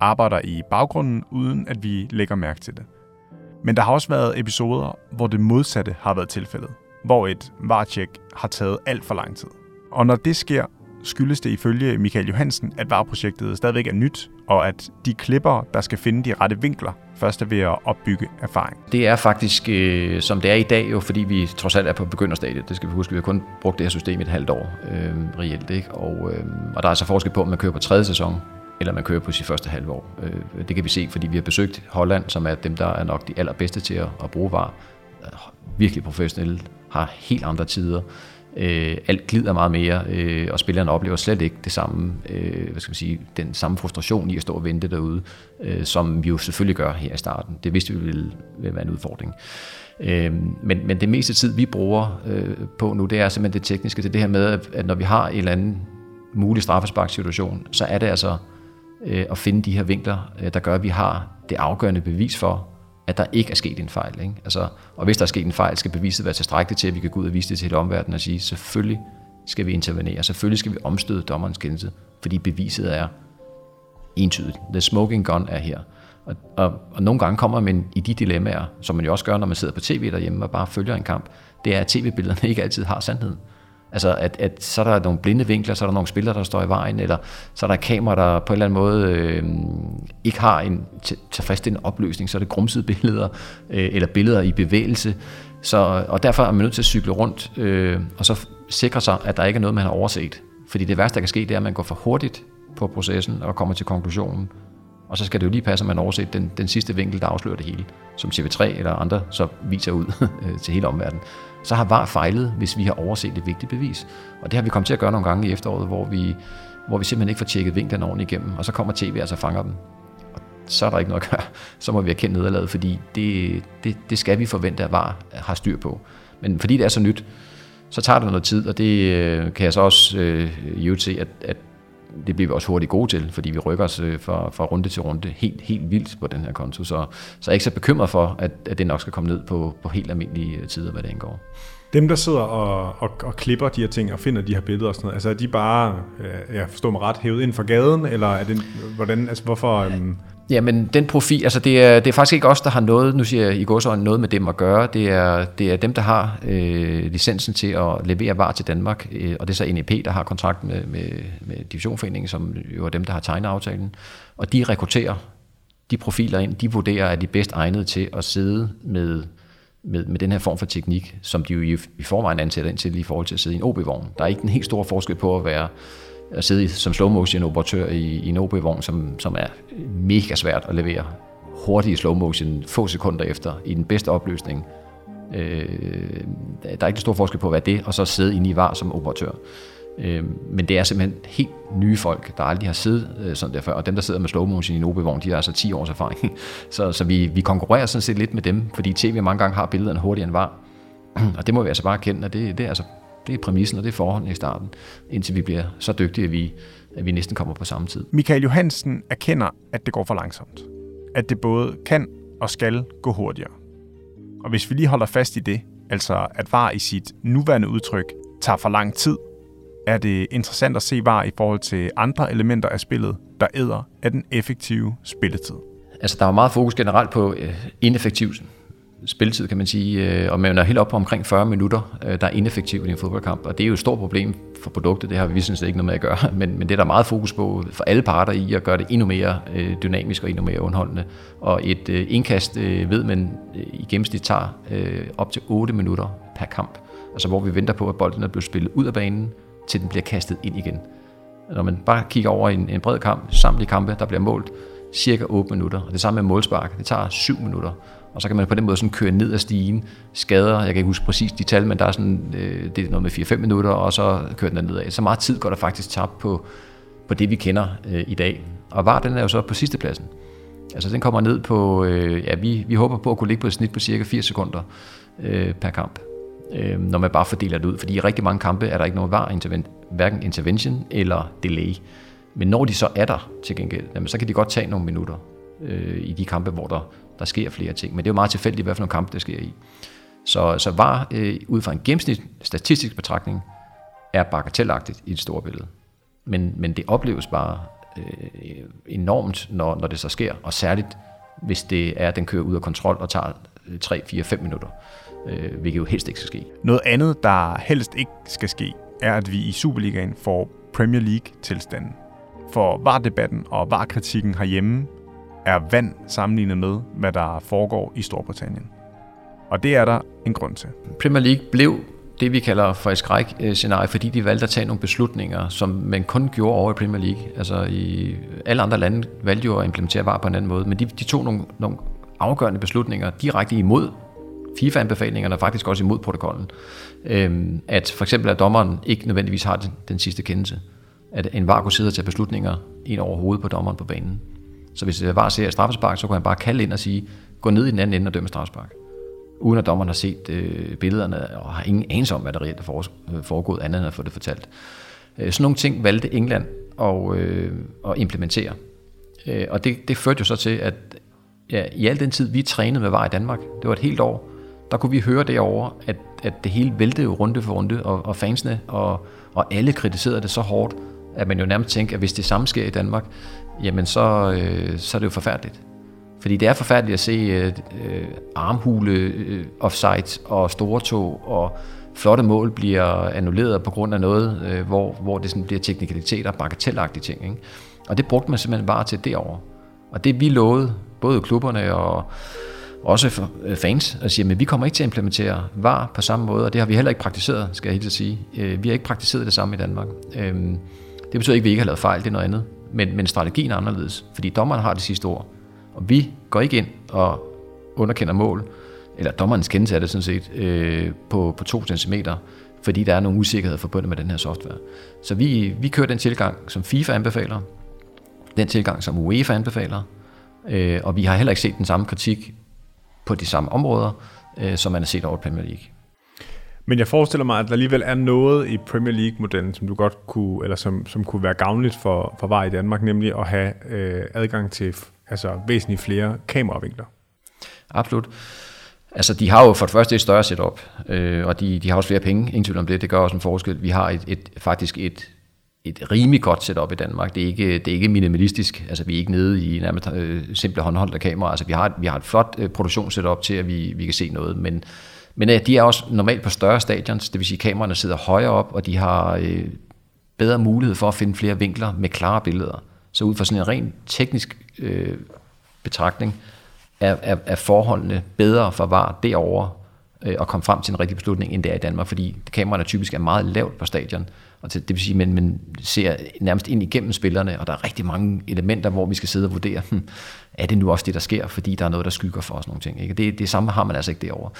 Arbejder i baggrunden, uden at vi lægger mærke til det. Men der har også været episoder, hvor det modsatte har været tilfældet. Hvor et var har taget alt for lang tid. Og når det sker, skyldes det ifølge Michael Johansen, at vareprojektet stadigvæk er nyt, og at de klipper, der skal finde de rette vinkler, først er ved at opbygge erfaring. Det er faktisk, øh, som det er i dag, jo, fordi vi trods alt er på begynderstadiet. Det skal vi huske, vi har kun brugt det her system i et halvt år øh, reelt. Ikke? Og, øh, og der er altså forskel på, om man kører på tredje sæson, eller man kører på sit første halve år. Øh, det kan vi se, fordi vi har besøgt Holland, som er dem, der er nok de allerbedste til at, at bruge VAR. Øh, virkelig professionelle, har helt andre tider Øh, alt glider meget mere, øh, og spillerne oplever slet ikke det samme, øh, hvad skal man sige, den samme frustration i at stå og vente derude, øh, som vi jo selvfølgelig gør her i starten. Det vidste vi ville, ville være en udfordring. Øh, men, men det meste tid, vi bruger øh, på nu, det er simpelthen det tekniske. Det er det her med, at når vi har en eller anden mulig straffesparksituation, så er det altså øh, at finde de her vinkler, øh, der gør, at vi har det afgørende bevis for, at der ikke er sket en fejl. Ikke? Altså, og hvis der er sket en fejl, skal beviset være tilstrækkeligt til, at vi kan gå ud og vise det til hele omverdenen og sige, selvfølgelig skal vi intervenere, selvfølgelig skal vi omstøde dommerens kendelse, fordi beviset er entydigt. The smoking gun er her. Og, og, og nogle gange kommer man i de dilemmaer, som man jo også gør, når man sidder på tv derhjemme og bare følger en kamp, det er, at tv-billederne ikke altid har sandheden. Altså, at, at så er der nogle blinde vinkler, så er der nogle spillere, der står i vejen, eller så er der kamera, der på en eller anden måde øh, ikke har en tilfredsstillende opløsning, så er det grumsede billeder, øh, eller billeder i bevægelse. Så, og derfor er man nødt til at cykle rundt, øh, og så sikre sig, at der ikke er noget, man har overset. Fordi det værste, der kan ske, det er, at man går for hurtigt på processen og kommer til konklusionen. Og så skal det jo lige passe, at man overset den, den sidste vinkel, der afslører det hele, som TV3 eller andre så viser ud øh, til hele omverdenen så har VAR fejlet, hvis vi har overset et vigtigt bevis. Og det har vi kommet til at gøre nogle gange i efteråret, hvor vi, hvor vi simpelthen ikke får tjekket vinklerne ordentligt igennem, og så kommer tv altså og fanger dem. Og så er der ikke noget at gøre. Så må vi erkende nederlaget, fordi det, det, det skal vi forvente, at VAR har styr på. Men fordi det er så nyt, så tager det noget tid, og det øh, kan jeg så også øh, se, at, at det bliver vi også hurtigt gode til, fordi vi rykker os øh, fra, fra runde til runde helt, helt vildt på den her konto. Så, så jeg er ikke så bekymret for, at, at det nok skal komme ned på, på helt almindelige øh, tider, hvad det angår. Dem, der sidder og, og, og klipper de her ting og finder de her billeder og sådan noget, altså er de bare, øh, jeg forstår mig ret, hævet ind for gaden, eller er det, hvordan, altså hvorfor... Um Jamen, den profil, altså det er, det er faktisk ikke os, der har noget, nu siger jeg i godsøjne, noget med dem at gøre. Det er, det er dem, der har øh, licensen til at levere var til Danmark, øh, og det er så NEP, der har kontrakt med, med, med Divisionforeningen, som jo er dem, der har tegnet aftalen. Og de rekrutterer de profiler ind, de vurderer, at de er bedst egnede til at sidde med, med, med den her form for teknik, som de jo i, i forvejen ansætter ind til i forhold til at sidde i en OB-vogn. Der er ikke en helt stor forskel på at være at sidde som slow motion operatør i, i en OB-vogn, som, som er mega svært at levere hurtige slow motion få sekunder efter i den bedste opløsning. Øh, der er ikke en stor forskel på at være det, og så sidde inde i var som operatør. Øh, men det er simpelthen helt nye folk, der aldrig har siddet øh, sådan der før, og dem, der sidder med slow motion i en OB-vogn, de har altså 10 års erfaring. så så vi, vi konkurrerer sådan set lidt med dem, fordi tv mange gange har billederne hurtigere end var. og det må vi altså bare kende, og det, det er altså det er præmissen, og det er forholdene i starten, indtil vi bliver så dygtige, at vi, at vi næsten kommer på samme tid. Michael Johansen erkender, at det går for langsomt. At det både kan og skal gå hurtigere. Og hvis vi lige holder fast i det, altså at VAR i sit nuværende udtryk tager for lang tid, er det interessant at se VAR i forhold til andre elementer af spillet, der æder af den effektive spilletid. Altså, der er meget fokus generelt på øh, ineffektiv spilletid, kan man sige, øh, og man er helt op på omkring 40 minutter, øh, der er ineffektivt i en fodboldkamp, og det er jo et stort problem for produktet, det har vi synes ikke noget med at gøre, men, men det er der meget fokus på for alle parter i at gøre det endnu mere øh, dynamisk og endnu mere underholdende, og et øh, indkast ved man i gennemsnit tager op til 8 minutter per kamp, altså hvor vi venter på, at bolden er blevet spillet ud af banen, til den bliver kastet ind igen. Når man bare kigger over en, en bred kamp, samtlige kampe, der bliver målt, cirka 8 minutter, og det samme med målspark, det tager 7 minutter, og så kan man på den måde sådan køre ned ad stigen, skader, jeg kan ikke huske præcis de tal, men der er sådan, øh, det er noget med 4-5 minutter, og så kører den nedad. Så meget tid går der faktisk tabt på, på det, vi kender øh, i dag. Og VAR, den er jo så på sidste pladsen. Altså den kommer ned på, øh, ja, vi, vi håber på at kunne ligge på et snit på cirka 80 sekunder øh, per kamp, øh, når man bare fordeler det ud. Fordi i rigtig mange kampe er der ikke nogen VAR, hverken intervention eller delay. Men når de så er der til gengæld, jamen, så kan de godt tage nogle minutter øh, i de kampe, hvor der der sker flere ting. Men det er jo meget tilfældigt, hvad for nogle kampe det sker i. Så, så var øh, ud fra en gennemsnit statistisk betragtning, er bagatellagtigt i et stort billede. Men, men det opleves bare øh, enormt, når, når det så sker, og særligt hvis det er, at den kører ud af kontrol og tager 3, 4, 5 minutter, øh, hvilket jo helst ikke skal ske. Noget andet, der helst ikke skal ske, er, at vi i Superligaen får Premier League-tilstanden. For var-debatten og var-kritikken herhjemme er vand sammenlignet med, hvad der foregår i Storbritannien. Og det er der en grund til. Premier League blev det, vi kalder for et skræk-scenarie, øh, fordi de valgte at tage nogle beslutninger, som man kun gjorde over i Premier League. Altså i alle andre lande valgte jo at implementere VAR på en anden måde, men de, de tog nogle, nogle afgørende beslutninger direkte imod FIFA-anbefalingerne og faktisk også imod protokollen. Øhm, at for eksempel at dommeren ikke nødvendigvis har den, den sidste kendelse. At en var kunne sidde og tage beslutninger ind over hovedet på dommeren på banen. Så hvis var ser et straffespark, så kunne han bare kalde ind og sige, gå ned i den anden ende og dømme straffespark. Uden at dommeren har set øh, billederne og har ingen anelse om, hvad der reelt er øh, foregået, andet end at få det fortalt. Øh, sådan nogle ting valgte England at, øh, at implementere. Øh, og det, det førte jo så til, at ja, i al den tid, vi trænede med VAR i Danmark, det var et helt år, der kunne vi høre derovre, at, at det hele væltede jo runde for runde, og, og fansene og, og alle kritiserede det så hårdt, at man jo nærmest tænker, at hvis det samme sker i Danmark, jamen så, øh, så er det jo forfærdeligt. Fordi det er forfærdeligt at se øh, øh, armhule, øh, offside og store tog og flotte mål bliver annulleret på grund af noget, øh, hvor, hvor det sådan bliver teknikaliteter, bagatelagtige ting. Ikke? Og det brugte man simpelthen bare til derovre. Og det vi lovede, både klubberne og også for øh, fans, at sige, at vi kommer ikke til at implementere VAR på samme måde, og det har vi heller ikke praktiseret, skal jeg helt sige. Øh, vi har ikke praktiseret det samme i Danmark. Øhm, det betyder ikke, at vi ikke har lavet fejl, det er noget andet. Men, men strategien er anderledes, fordi dommeren har det sidste ord. Og vi går ikke ind og underkender mål, eller dommerens kendelse er det sådan set, øh, på, på to centimeter, fordi der er nogle usikkerheder forbundet med den her software. Så vi, vi kører den tilgang, som FIFA anbefaler, den tilgang, som UEFA anbefaler, øh, og vi har heller ikke set den samme kritik på de samme områder, øh, som man har set over Premier League. Men jeg forestiller mig, at der alligevel er noget i Premier League-modellen, som du godt kunne, eller som, som kunne være gavnligt for, for VAR i Danmark, nemlig at have øh, adgang til altså væsentligt flere kameravinkler. Absolut. Altså, de har jo for det første et større setup, øh, og de, de har også flere penge, ingen tvivl om det, det gør også en forskel. Vi har et, et, faktisk et, et rimelig godt setup i Danmark. Det er ikke, det er ikke minimalistisk, altså vi er ikke nede i nærmest øh, simple håndholdte kameraer. Altså vi har, vi har et flot øh, produktionssetup til, at vi, vi kan se noget, men, men øh, de er også normalt på større stadions, det vil sige, at kameraerne sidder højere op, og de har øh, bedre mulighed for at finde flere vinkler med klare billeder. Så ud fra sådan en ren teknisk øh, betragtning, er, er, er forholdene bedre for VAR derovre øh, at komme frem til en rigtig beslutning, end det er i Danmark, fordi kameraerne typisk er meget lavt på stadion, og det, det vil sige, at man, man ser nærmest ind igennem spillerne, og der er rigtig mange elementer, hvor vi skal sidde og vurdere, hm, er det nu også det, der sker, fordi der er noget, der skygger for os nogle ting. Ikke? Det, det samme har man altså ikke derovre.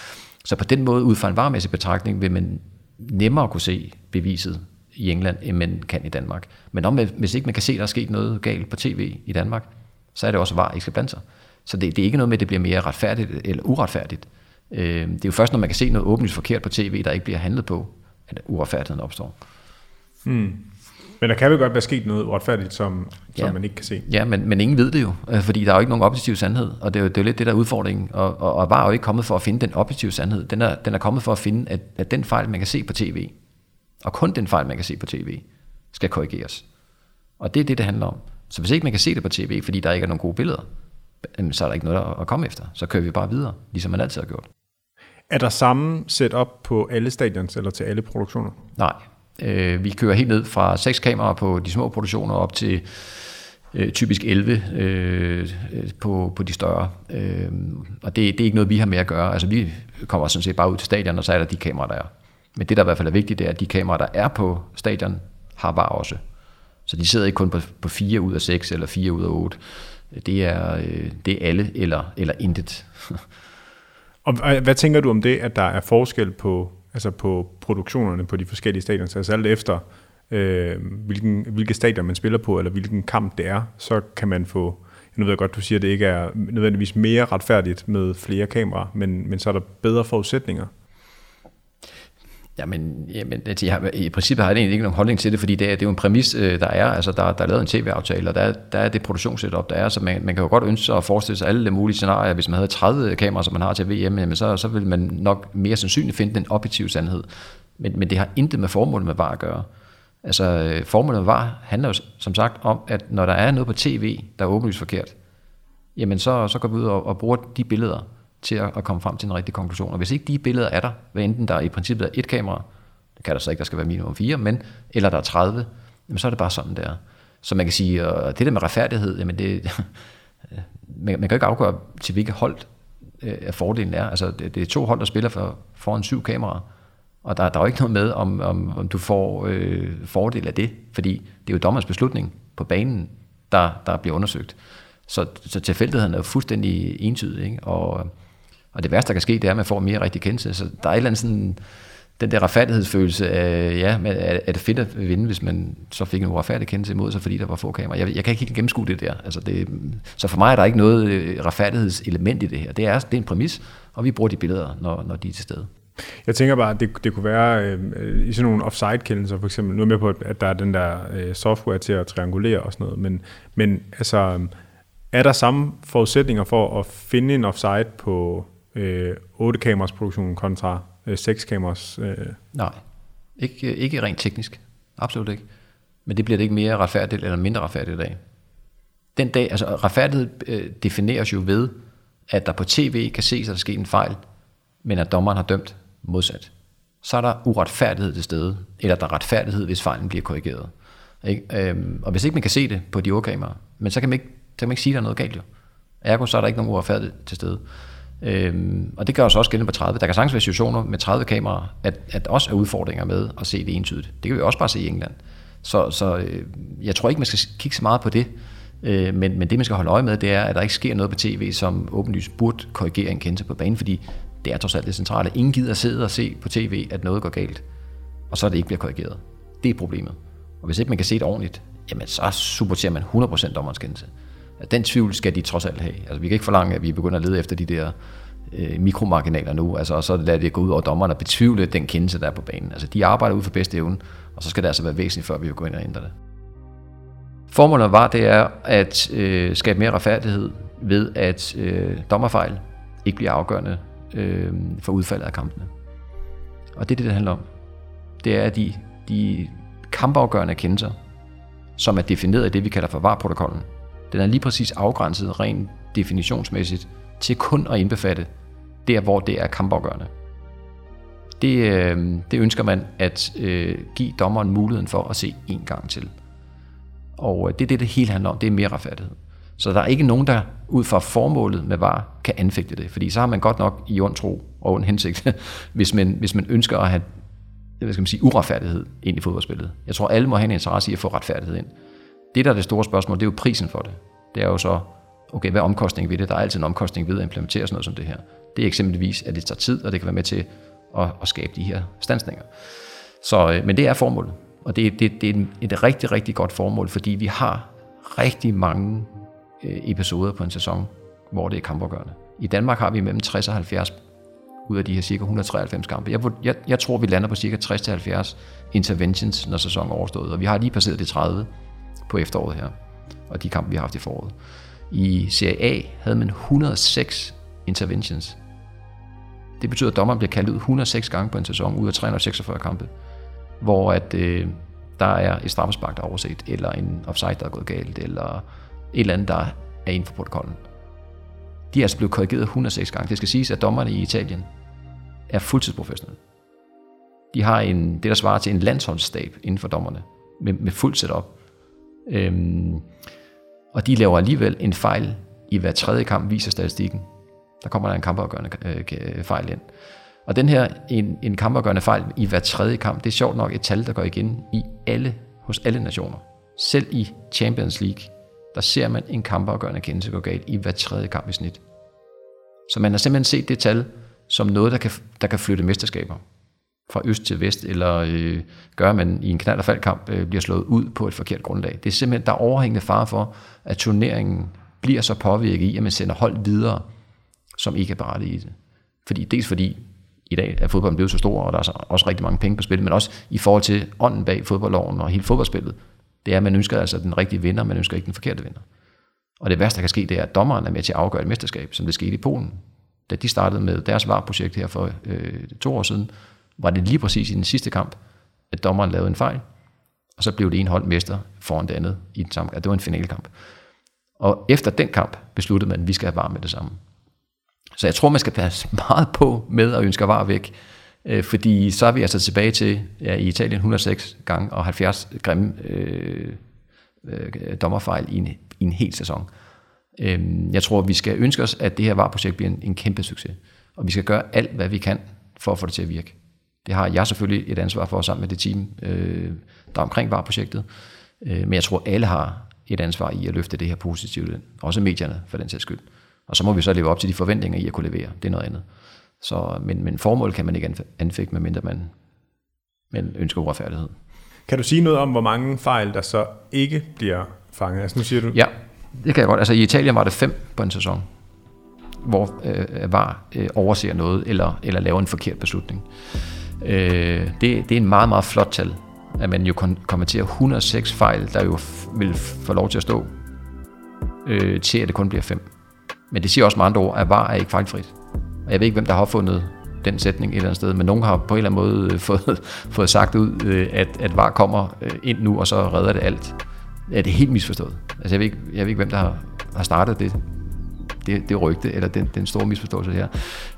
Så på den måde, ud fra en varmæssig betragtning, vil man nemmere kunne se beviset i England, end man kan i Danmark. Men om, hvis ikke man kan se, at der er sket noget galt på tv i Danmark, så er det også var, ikke skal blande sig. Så det, det er ikke noget med, at det bliver mere retfærdigt eller uretfærdigt. Øh, det er jo først, når man kan se noget åbenlyst forkert på tv, der ikke bliver handlet på, at uretfærdigheden opstår. Hmm. Men der kan vel godt være sket noget uretfærdigt, som, som ja. man ikke kan se. Ja, men, men ingen ved det jo, øh, fordi der er jo ikke nogen objektiv sandhed, og det er jo, det er jo lidt det, der er udfordringen. Og, og, og var jo ikke kommet for at finde den objektive sandhed. Den er, den er kommet for at finde, at, at den fejl, man kan se på tv, og kun den fejl, man kan se på tv, skal korrigeres. Og det er det, det handler om. Så hvis ikke man kan se det på tv, fordi der ikke er nogen gode billeder, så er der ikke noget at komme efter. Så kører vi bare videre, ligesom man altid har gjort. Er der samme setup på alle stadions eller til alle produktioner? Nej. Øh, vi kører helt ned fra seks kameraer på de små produktioner op til øh, typisk 11 øh, øh, på, på de større. Øh, og det, det er ikke noget, vi har med at gøre. Altså vi kommer sådan set bare ud til stadion, og så er der de kameraer, der er. Men det, der i hvert fald er vigtigt, det er, at de kameraer, der er på stadion, har var også. Så de sidder ikke kun på, på 4 ud af 6 eller 4 ud af 8. Det er, øh, det er alle eller, eller intet. og hvad tænker du om det, at der er forskel på, altså på produktionerne på de forskellige stadions? Altså alt efter, øh, hvilken, hvilke stadion man spiller på, eller hvilken kamp det er, så kan man få, nu ved jeg godt, du siger, at det ikke er nødvendigvis mere retfærdigt med flere kameraer, men, men så er der bedre forudsætninger. Jamen, jamen altså, jeg har, i princippet har jeg egentlig ikke nogen holdning til det, fordi det er, det er jo en præmis, øh, der er. Altså, der, der er lavet en tv-aftale, og der er, der er det produktionssetup, der er, så man, man kan jo godt ønske sig at forestille sig alle de mulige scenarier. Hvis man havde 30 kameraer, som man har til VM, jamen, så, så vil man nok mere sandsynligt finde den objektive sandhed. Men, men det har intet med formålet med VAR at gøre. Altså, øh, formålet med VAR handler jo som sagt om, at når der er noget på tv, der er åbenlyst forkert, jamen så, så går vi ud og, og bruger de billeder, til at, at komme frem til en rigtig konklusion. Og hvis ikke de billeder er der, hvad enten der i princippet er et kamera, det kan der så ikke, der skal være minimum fire, men, eller der er 30, jamen så er det bare sådan, der. Så man kan sige, at det der med retfærdighed, jamen det, man, man kan ikke afgøre, til hvilket hold øh, fordelen er. Altså, det, det er to hold, der spiller for, foran syv kameraer, og der, der er jo ikke noget med, om, om, om du får øh, fordel af det, fordi det er jo dommers beslutning på banen, der, der bliver undersøgt. Så, så tilfældigheden er jo fuldstændig entydig, ikke? Og, og det værste, der kan ske, det er, at man får mere rigtig kendelse. Så der er et eller andet sådan, den der retfærdighedsfølelse af, ja, men er, er det fedt at vinde, hvis man så fik en uretfærdig kendelse imod sig, fordi der var få kameraer. Jeg, jeg kan ikke helt gennemskue det der. Altså det, så for mig er der ikke noget øh, retfærdighedselement i det her. Det er, det er en præmis, og vi bruger de billeder, når, når de er til stede. Jeg tænker bare, at det, det kunne være øh, i sådan nogle offside-kendelser, for eksempel, nu er med på, at der er den der øh, software til at triangulere og sådan noget, men, men altså, er der samme forudsætninger for at finde en offside på øh, 8 kameras produktion kontra øh, 6 kameras? Øh? Nej, ikke, øh, ikke rent teknisk. Absolut ikke. Men det bliver det ikke mere retfærdigt eller mindre retfærdigt i dag. Den dag, altså retfærdighed øh, defineres jo ved, at der på tv kan ses, at der sker sket en fejl, men at dommeren har dømt modsat. Så er der uretfærdighed til stede, eller der er retfærdighed, hvis fejlen bliver korrigeret. Ikke? Øhm, og hvis ikke man kan se det på de ordkameraer, men så kan man ikke, så kan man ikke sige, at der er noget galt jo. Ergo, så er der ikke nogen uretfærdighed til stede. Øhm, og det gør os også gældende på 30. Der kan sagtens være situationer med 30 kameraer, at, at også er udfordringer med at se det entydigt. Det kan vi også bare se i England. Så, så øh, jeg tror ikke, man skal kigge så meget på det. Øh, men, men det, man skal holde øje med, det er, at der ikke sker noget på tv, som åbenlyst burde korrigere en kendelse på banen, fordi det er trods alt det centrale. Ingen gider sidde og se på tv, at noget går galt, og så er det ikke bliver korrigeret. Det er problemet. Og hvis ikke man kan se det ordentligt, jamen så supporterer man 100% dommerens kendelse. Den tvivl skal de trods alt have. Altså, vi kan ikke forlange, at vi begynder at lede efter de der øh, mikromarginaler nu, altså, og så lader det gå ud over dommerne og betvivle den kendelse, der er på banen. Altså, de arbejder ud for bedste evne, og så skal det altså være væsentligt, før vi vil gå ind og ændre det. Formålet var, det er at øh, skabe mere retfærdighed ved, at øh, dommerfejl ikke bliver afgørende øh, for udfaldet af kampene. Og det er det, det handler om. Det er de, de kampafgørende kendelser, som er defineret i det, vi kalder for VAR-protokollen. Den er lige præcis afgrænset rent definitionsmæssigt til kun at indbefatte der, hvor det er kampafgørende. Det, øh, det ønsker man at øh, give dommeren muligheden for at se en gang til. Og øh, det er det, det hele handler om. Det er mere retfærdighed. Så der er ikke nogen, der ud fra formålet med var, kan anfægte det. Fordi så har man godt nok i ond tro og ond hensigt, hvis man, hvis man ønsker at have hvad skal man sige, uretfærdighed ind i fodboldspillet. Jeg tror, alle må have en interesse i at få retfærdighed ind. Det, der er det store spørgsmål, det er jo prisen for det. Det er jo så, okay, hvad er omkostningen ved det? Der er altid en omkostning ved at implementere sådan noget som det her. Det er eksempelvis, at det tager tid, og det kan være med til at, at skabe de her stansninger. Så, øh, men det er formålet. Og det, det, det er et rigtig, rigtig godt formål, fordi vi har rigtig mange øh, episoder på en sæson, hvor det er kampafgørende. I Danmark har vi mellem 60 og 70 ud af de her cirka 193 kampe. Jeg, jeg, jeg tror, vi lander på cirka 60-70 interventions, når sæsonen er overstået, og vi har lige passeret de 30 på efteråret her, og de kampe, vi har haft i foråret. I Serie A havde man 106 interventions. Det betyder, at dommeren bliver kaldt ud 106 gange på en sæson ud af 346 kampe, hvor at, øh, der er et straffespark, der er overset, eller en offside, der er gået galt, eller et eller andet, der er inden for protokollen. De er altså blevet korrigeret 106 gange. Det skal siges, at dommerne i Italien er fuldtidsprofessionelle. De har en, det, der svarer til en landsholdsstab inden for dommerne, med, med fuld setup. Øhm, og de laver alligevel en fejl i hver tredje kamp, viser statistikken. Der kommer der en kampafgørende øh, øh, fejl ind. Og den her, en, en kampafgørende fejl i hver tredje kamp, det er sjovt nok et tal, der går igen i alle, hos alle nationer. Selv i Champions League, der ser man en kampafgørende kendelse gå galt i hver tredje kamp i snit. Så man har simpelthen set det tal som noget, der kan, der kan flytte mesterskaber fra øst til vest, eller øh, gør, at man i en knald- og faldkamp øh, bliver slået ud på et forkert grundlag. Det er simpelthen, der er overhængende fare for, at turneringen bliver så påvirket i, at man sender hold videre, som ikke er berettiget i det. Fordi, dels fordi i dag er fodbolden blevet så stor, og der er også rigtig mange penge på spil, men også i forhold til ånden bag fodboldloven og hele fodboldspillet, det er, at man ønsker altså den rigtige vinder, man ønsker ikke den forkerte vinder. Og det værste, der kan ske, det er, at dommeren er med til at afgøre et mesterskab, som det skete i Polen. Da de startede med deres varprojekt her for øh, to år siden, var det lige præcis i den sidste kamp, at dommeren lavede en fejl, og så blev det ene hold mester foran det andet i den samme kamp. Det var en finalkamp. Og efter den kamp besluttede man, at vi skal have VAR med det samme. Så jeg tror, man skal passe meget på med at ønske VAR væk, øh, fordi så er vi altså tilbage til ja, i Italien 106 gange og 70 grimme øh, øh, dommerfejl i en, i en hel sæson. Øh, jeg tror, vi skal ønske os, at det her VAR-projekt bliver en, en kæmpe succes, og vi skal gøre alt, hvad vi kan for at få det til at virke. Det har jeg selvfølgelig et ansvar for sammen med det team, øh, der er omkring VAR-projektet. Øh, men jeg tror, alle har et ansvar i at løfte det her positivt ind. Også medierne, for den sags skyld. Og så må vi så leve op til de forventninger i at kunne levere. Det er noget andet. Så, men, men formål kan man ikke anfægte, medmindre man, man ønsker uretfærdighed. Kan du sige noget om, hvor mange fejl, der så ikke bliver fanget? Altså nu siger du... Ja, det kan jeg godt. Altså i Italien var det fem på en sæson, hvor øh, VAR øh, overser noget, eller, eller laver en forkert beslutning. Øh, det, det er en meget, meget flot tal, at man jo konverterer 106 fejl, der jo vil få lov til at stå, øh, til at det kun bliver fem. Men det siger også med andre ord, at VAR er ikke fejlfrit. Og jeg ved ikke, hvem der har fundet den sætning et eller andet sted, men nogen har på en eller anden måde øh, fået, fået sagt ud, øh, at, at VAR kommer øh, ind nu, og så redder det alt. Er det er helt misforstået. Altså, jeg ved ikke, jeg ved ikke hvem der har, har startet det, det, det rygte, eller den, den store misforståelse her.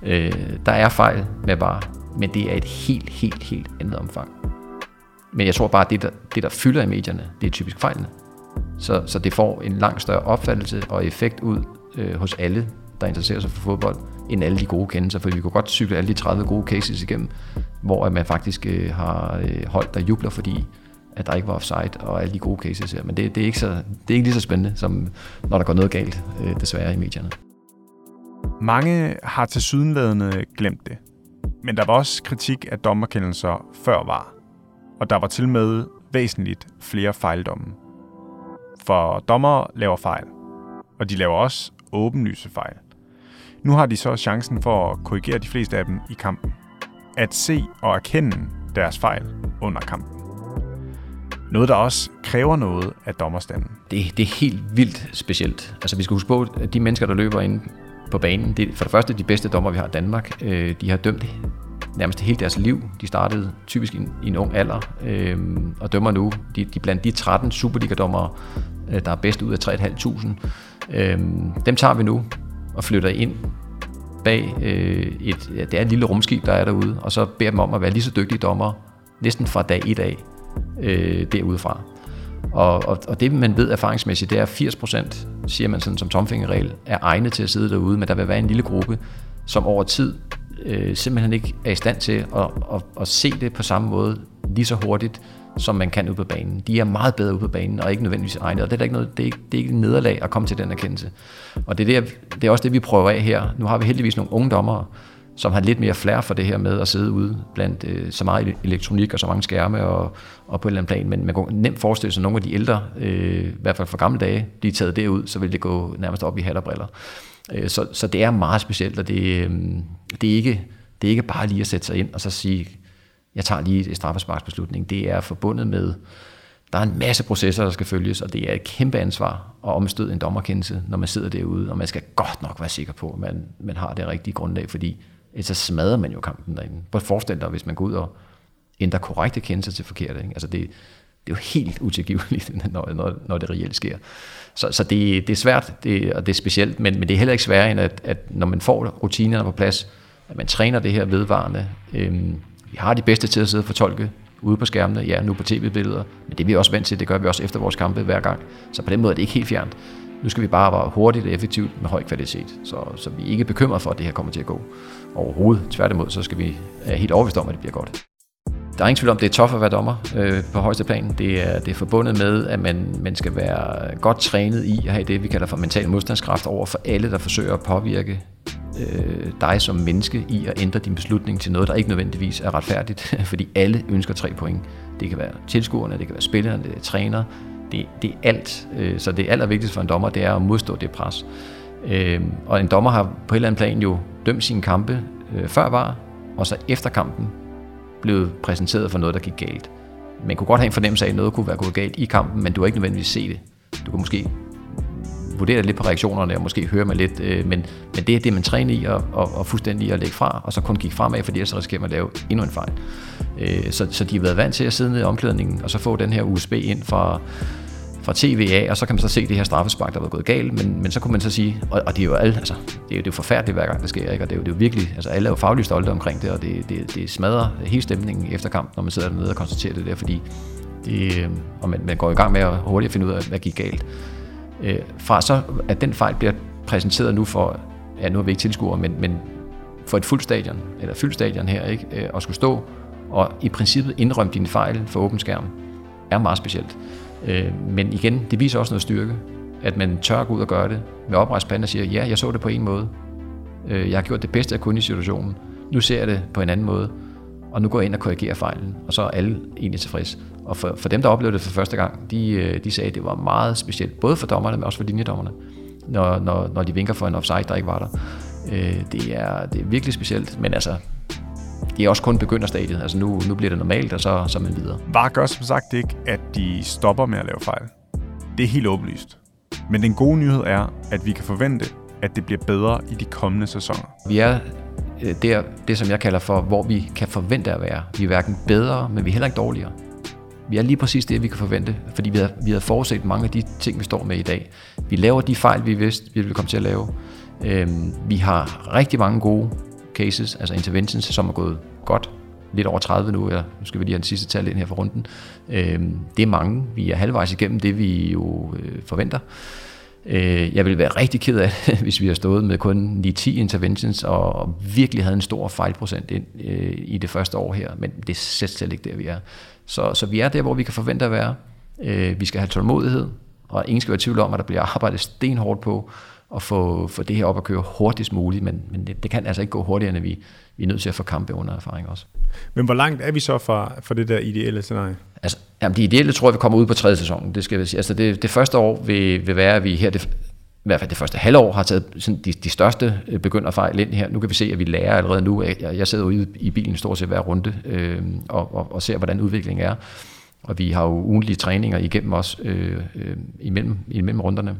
Øh, der er fejl med VAR, men det er et helt, helt, helt andet omfang. Men jeg tror bare, at det der, det, der fylder i medierne, det er typisk fejlene. Så, så det får en langt større opfattelse og effekt ud øh, hos alle, der interesserer sig for fodbold, end alle de gode kendelser, for vi kunne godt cykle alle de 30 gode cases igennem, hvor man faktisk øh, har øh, holdt der jubler, fordi at der ikke var offside og alle de gode cases her. Men det, det, er, ikke så, det er ikke lige så spændende, som når der går noget galt, øh, desværre, i medierne. Mange har til sydenladende glemt det. Men der var også kritik af dommerkendelser før var. Og der var til med væsentligt flere fejldomme. For dommer laver fejl. Og de laver også åbenlyse fejl. Nu har de så chancen for at korrigere de fleste af dem i kampen. At se og erkende deres fejl under kampen. Noget, der også kræver noget af dommerstanden. Det, det er helt vildt specielt. Altså, vi skal huske på, at de mennesker, der løber ind på banen, det er for det første de bedste dommer, vi har i Danmark. Øh, de har dømt nærmest hele deres liv. De startede typisk i en, i en ung alder øh, og dømmer nu. De, de blandt de 13 Superliga-dommere, øh, der er bedst ud af 3.500. Øh, dem tager vi nu og flytter ind bag øh, et, ja, det er et lille rumskib, der er derude, og så beder dem om at være lige så dygtige dommer næsten fra dag i af øh, derudefra. Og, og, og det man ved erfaringsmæssigt, det er 80%, siger man sådan som tomfingerregel, er egnet til at sidde derude, men der vil være en lille gruppe, som over tid øh, simpelthen ikke er i stand til at, at, at se det på samme måde lige så hurtigt, som man kan ude på banen. De er meget bedre ude på banen, og ikke nødvendigvis egnet. Og det er, ikke noget, det er, ikke, det er ikke et nederlag at komme til den erkendelse. Og det er, det, det er også det, vi prøver af her. Nu har vi heldigvis nogle unge dommere, som har lidt mere flær for det her med at sidde ude blandt øh, så meget elektronik og så mange skærme og, og på et eller andet plan. Men man kan nemt forestille sig, at nogle af de ældre, øh, i hvert fald fra gamle dage, bliver taget derud, så vil det gå nærmest op i hat og briller. Øh, så, så det er meget specielt, og det, øh, det, er ikke, det er ikke bare lige at sætte sig ind og så sige, jeg tager lige et straffesparksbeslutning. Det er forbundet med, der er en masse processer, der skal følges, og det er et kæmpe ansvar at omstøde en dommerkendelse, når man sidder derude, og man skal godt nok være sikker på, at man, man har det rigtige grundlag, fordi så smadrer man jo kampen derinde. Prøv at forestille dig, hvis man går ud og ændrer korrekte kendelser til forkerte. Ikke? Altså det, det er jo helt utilgiveligt, når, når, når det reelt sker. Så, så det, det er svært, det, og det er specielt, men, men det er heller ikke sværere end, at, at når man får rutinerne på plads, at man træner det her vedvarende. Øhm, vi har de bedste til at sidde og fortolke ude på skærmene, ja, nu på tv-billeder, men det er vi også vant til, det gør vi også efter vores kampe hver gang. Så på den måde er det ikke helt fjernt. Nu skal vi bare være hurtigt og effektivt med høj kvalitet, så, så vi er ikke bekymret for, at det her kommer til at gå overhovedet. Tværtimod, så skal vi er helt overbevist om, at det bliver godt. Der er ingen tvivl om, det er tough at være dommer øh, på højeste plan. Det er, det er forbundet med, at man, man skal være godt trænet i at have det, vi kalder for mental modstandskraft over for alle, der forsøger at påvirke øh, dig som menneske i at ændre din beslutning til noget, der ikke nødvendigvis er retfærdigt, fordi alle ønsker tre point. Det kan være tilskuerne, det kan være spillerne, det er træner, det, det er alt. Øh, så det allervigtigste for en dommer, det er at modstå det pres. Øh, og en dommer har på et eller andet plan jo dømt sine kampe øh, før var, og så efter kampen blevet præsenteret for noget, der gik galt. Man kunne godt have en fornemmelse af, at noget kunne være gået galt i kampen, men du har ikke nødvendigvis se det. Du kan måske vurdere lidt på reaktionerne og måske høre mig lidt, øh, men, men det er det, man træner i og, og, og fuldstændig at lægge fra, og så kun kigge fremad, fordi ellers risikerer man at lave endnu en fejl. Øh, så, så de har været vant til at sidde nede i omklædningen, og så få den her USB ind fra, fra TVA, og så kan man så se det her straffespark, der var gået galt, men, men så kunne man så sige, og, og det er jo alle, altså, det er jo, det er jo forfærdeligt hver gang det sker, ikke? og det er, jo, det er jo virkelig, altså alle er jo fagligt stolte omkring det, og det, det, det smadrer hele stemningen efter kampen, når man sidder dernede og konstaterer det der, fordi det, øh, og man, man går i gang med at hurtigt finde ud af, hvad gik galt. Øh, fra så, at den fejl bliver præsenteret nu for, ja, nu er vi ikke tilskuere, men, men for et fuldt stadion, eller fyldt stadion her, ikke? Øh, skulle stå og i princippet indrømme dine fejl for åben skærm, er meget specielt. Øh, men igen, det viser også noget styrke, At man tør gå ud og gøre det med oprejst pande og siger, ja, jeg så det på en måde. Øh, jeg har gjort det bedste, jeg kunne i situationen. Nu ser jeg det på en anden måde. Og nu går jeg ind og korrigerer fejlen, og så er alle egentlig tilfredse. Og for, for dem, der oplevede det for første gang, de, øh, de sagde, at det var meget specielt, både for dommerne, men også for linjedommerne, når, når, når de vinker for en offside, der ikke var der. Det, er, det er virkelig specielt, men altså, det er også kun begynderstadiet. Altså nu, nu bliver det normalt, og så, så man videre. VAR gør som sagt ikke, at de stopper med at lave fejl. Det er helt åbenlyst. Men den gode nyhed er, at vi kan forvente, at det bliver bedre i de kommende sæsoner. Vi er øh, der, det, som jeg kalder for, hvor vi kan forvente at være. Vi er hverken bedre, men vi er heller ikke dårligere. Vi er lige præcis det, vi kan forvente, fordi vi har, vi har forudset mange af de ting, vi står med i dag. Vi laver de fejl, vi vidste, vi ville komme til at lave. Øhm, vi har rigtig mange gode cases, altså interventions, som er gået godt. Lidt over 30 nu, ja. nu skal vi lige have den sidste tal ind her for runden. Øhm, det er mange. Vi er halvvejs igennem det, vi jo øh, forventer. Øh, jeg ville være rigtig ked af hvis vi har stået med kun 9-10 interventions og virkelig havde en stor fejlprocent ind øh, i det første år her, men det er slet ikke der, vi er. Så, så vi er der, hvor vi kan forvente at være. Øh, vi skal have tålmodighed, og ingen skal være i tvivl om, at der bliver arbejdet stenhårdt på at få, få det her op at køre hurtigst muligt, men, men det, det kan altså ikke gå hurtigere, end vi, vi er nødt til at få kampe under erfaring også. Men hvor langt er vi så fra, fra det der ideelle scenarie? Altså, jamen, det ideelle tror jeg, vi kommer ud på tredje sæson. Det skal jeg sige. Altså, det, det første år vil, vil være, at vi her, det, i hvert fald det første halvår, har taget sådan de, de største øh, begynderfejl ind her. Nu kan vi se, at vi lærer allerede nu. Jeg, jeg sidder ude i bilen stort set hver runde øh, og, og, og ser, hvordan udviklingen er. Og vi har jo ugentlige træninger igennem os øh, øh, imellem, imellem runderne.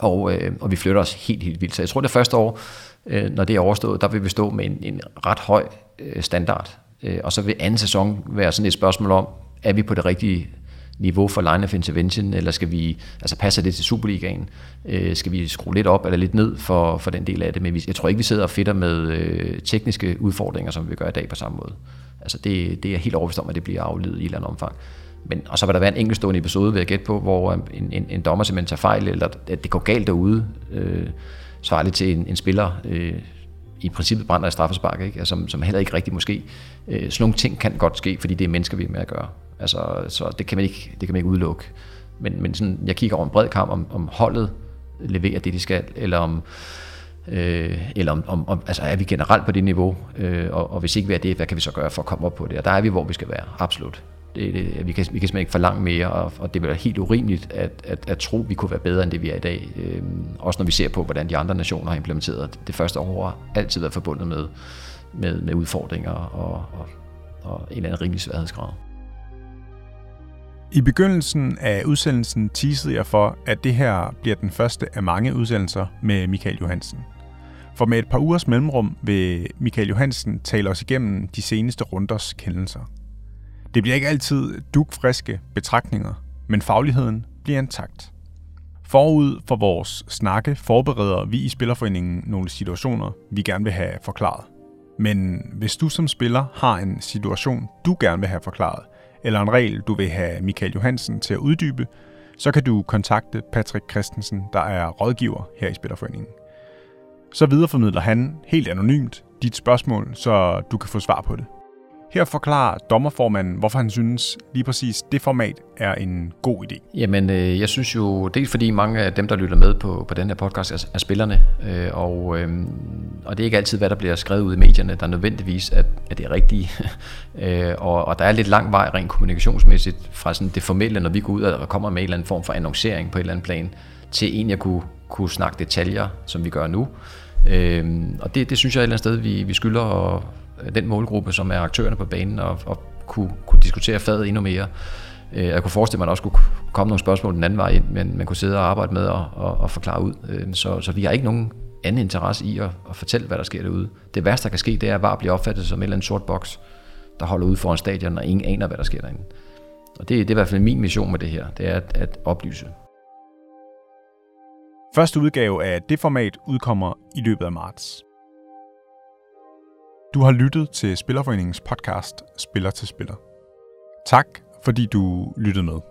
Og, øh, og vi flytter os helt, helt vildt. Så jeg tror, det første år, øh, når det er overstået, der vil vi stå med en, en ret høj øh, standard. Øh, og så vil anden sæson være sådan et spørgsmål om, er vi på det rigtige niveau for line of intervention, eller skal vi, altså passer det til Superligaen? Øh, skal vi skrue lidt op eller lidt ned for, for den del af det? Men vi, jeg tror ikke, vi sidder og fitter med øh, tekniske udfordringer, som vi gør i dag på samme måde. Altså det, det er helt overbevist om, at det bliver afledet i et eller andet omfang. Men, og så vil der være en enkeltstående episode, vil jeg gætte på, hvor øh, en, en, en dommer simpelthen tager fejl, eller at det går galt derude, øh, svarligt til en, en spiller, øh, i princippet brænder i straffespark, ikke? Altså, som, som heller ikke rigtig måske. Øh, sådan nogle ting kan godt ske, fordi det er mennesker, vi er med at gøre. Altså, så det kan man ikke, det kan man ikke udelukke. Men, men sådan, jeg kigger over en bred kamp, om, om holdet leverer det, de skal, eller om, øh, eller om, om, om altså er vi generelt på det niveau, øh, og, og hvis ikke vi er det, hvad kan vi så gøre for at komme op på det? Og der er vi, hvor vi skal være, absolut. Det, det, vi, kan, vi kan simpelthen ikke forlange mere, og, og det vil være helt urimeligt at, at, at tro, at vi kunne være bedre end det, vi er i dag. Øh, også når vi ser på, hvordan de andre nationer har implementeret. Det første år har altid været forbundet med, med, med udfordringer og, og, og en eller anden rimelig sværhedsgrad. I begyndelsen af udsendelsen teasede jeg for, at det her bliver den første af mange udsendelser med Michael Johansen. For med et par ugers mellemrum vil Michael Johansen tale os igennem de seneste runders kendelser. Det bliver ikke altid dugfriske betragtninger, men fagligheden bliver intakt. Forud for vores snakke forbereder vi i Spillerforeningen nogle situationer, vi gerne vil have forklaret. Men hvis du som spiller har en situation, du gerne vil have forklaret, eller en regel, du vil have Michael Johansen til at uddybe, så kan du kontakte Patrick Christensen, der er rådgiver her i Spillerforeningen. Så videreformidler han helt anonymt dit spørgsmål, så du kan få svar på det. Her forklarer dommerformanden, hvorfor han synes lige præcis det format er en god idé. Jamen, øh, jeg synes jo, det fordi mange af dem, der lytter med på, på den her podcast, er, er spillerne. Øh, og, øh, og det er ikke altid, hvad der bliver skrevet ud i medierne, der nødvendigvis at, at det er rigtige. øh, og, og der er lidt lang vej rent kommunikationsmæssigt fra sådan det formelle, når vi går ud og kommer med en eller anden form for annoncering på et eller andet plan, til en, jeg kunne, kunne snakke detaljer, som vi gør nu. Øh, og det, det synes jeg et eller andet sted, vi, vi skylder at Øh, den målgruppe, som er aktørerne på banen, og, og kunne, kunne diskutere faget endnu mere. Øh, jeg kunne forestille mig, at der også kunne komme nogle spørgsmål den anden vej ind, men man kunne sidde og arbejde med og, og, og forklare ud. Øh, så, så vi har ikke nogen anden interesse i at, at fortælle, hvad der sker derude. Det værste, der kan ske, det er at VAR blive opfattet som en eller anden sort boks, der holder ude foran stadion, og ingen aner, hvad der sker derinde. Og det, det er i hvert fald min mission med det her, det er at, at oplyse. Første udgave af det format udkommer i løbet af marts. Du har lyttet til Spillerforeningens podcast Spiller til Spiller. Tak, fordi du lyttede med.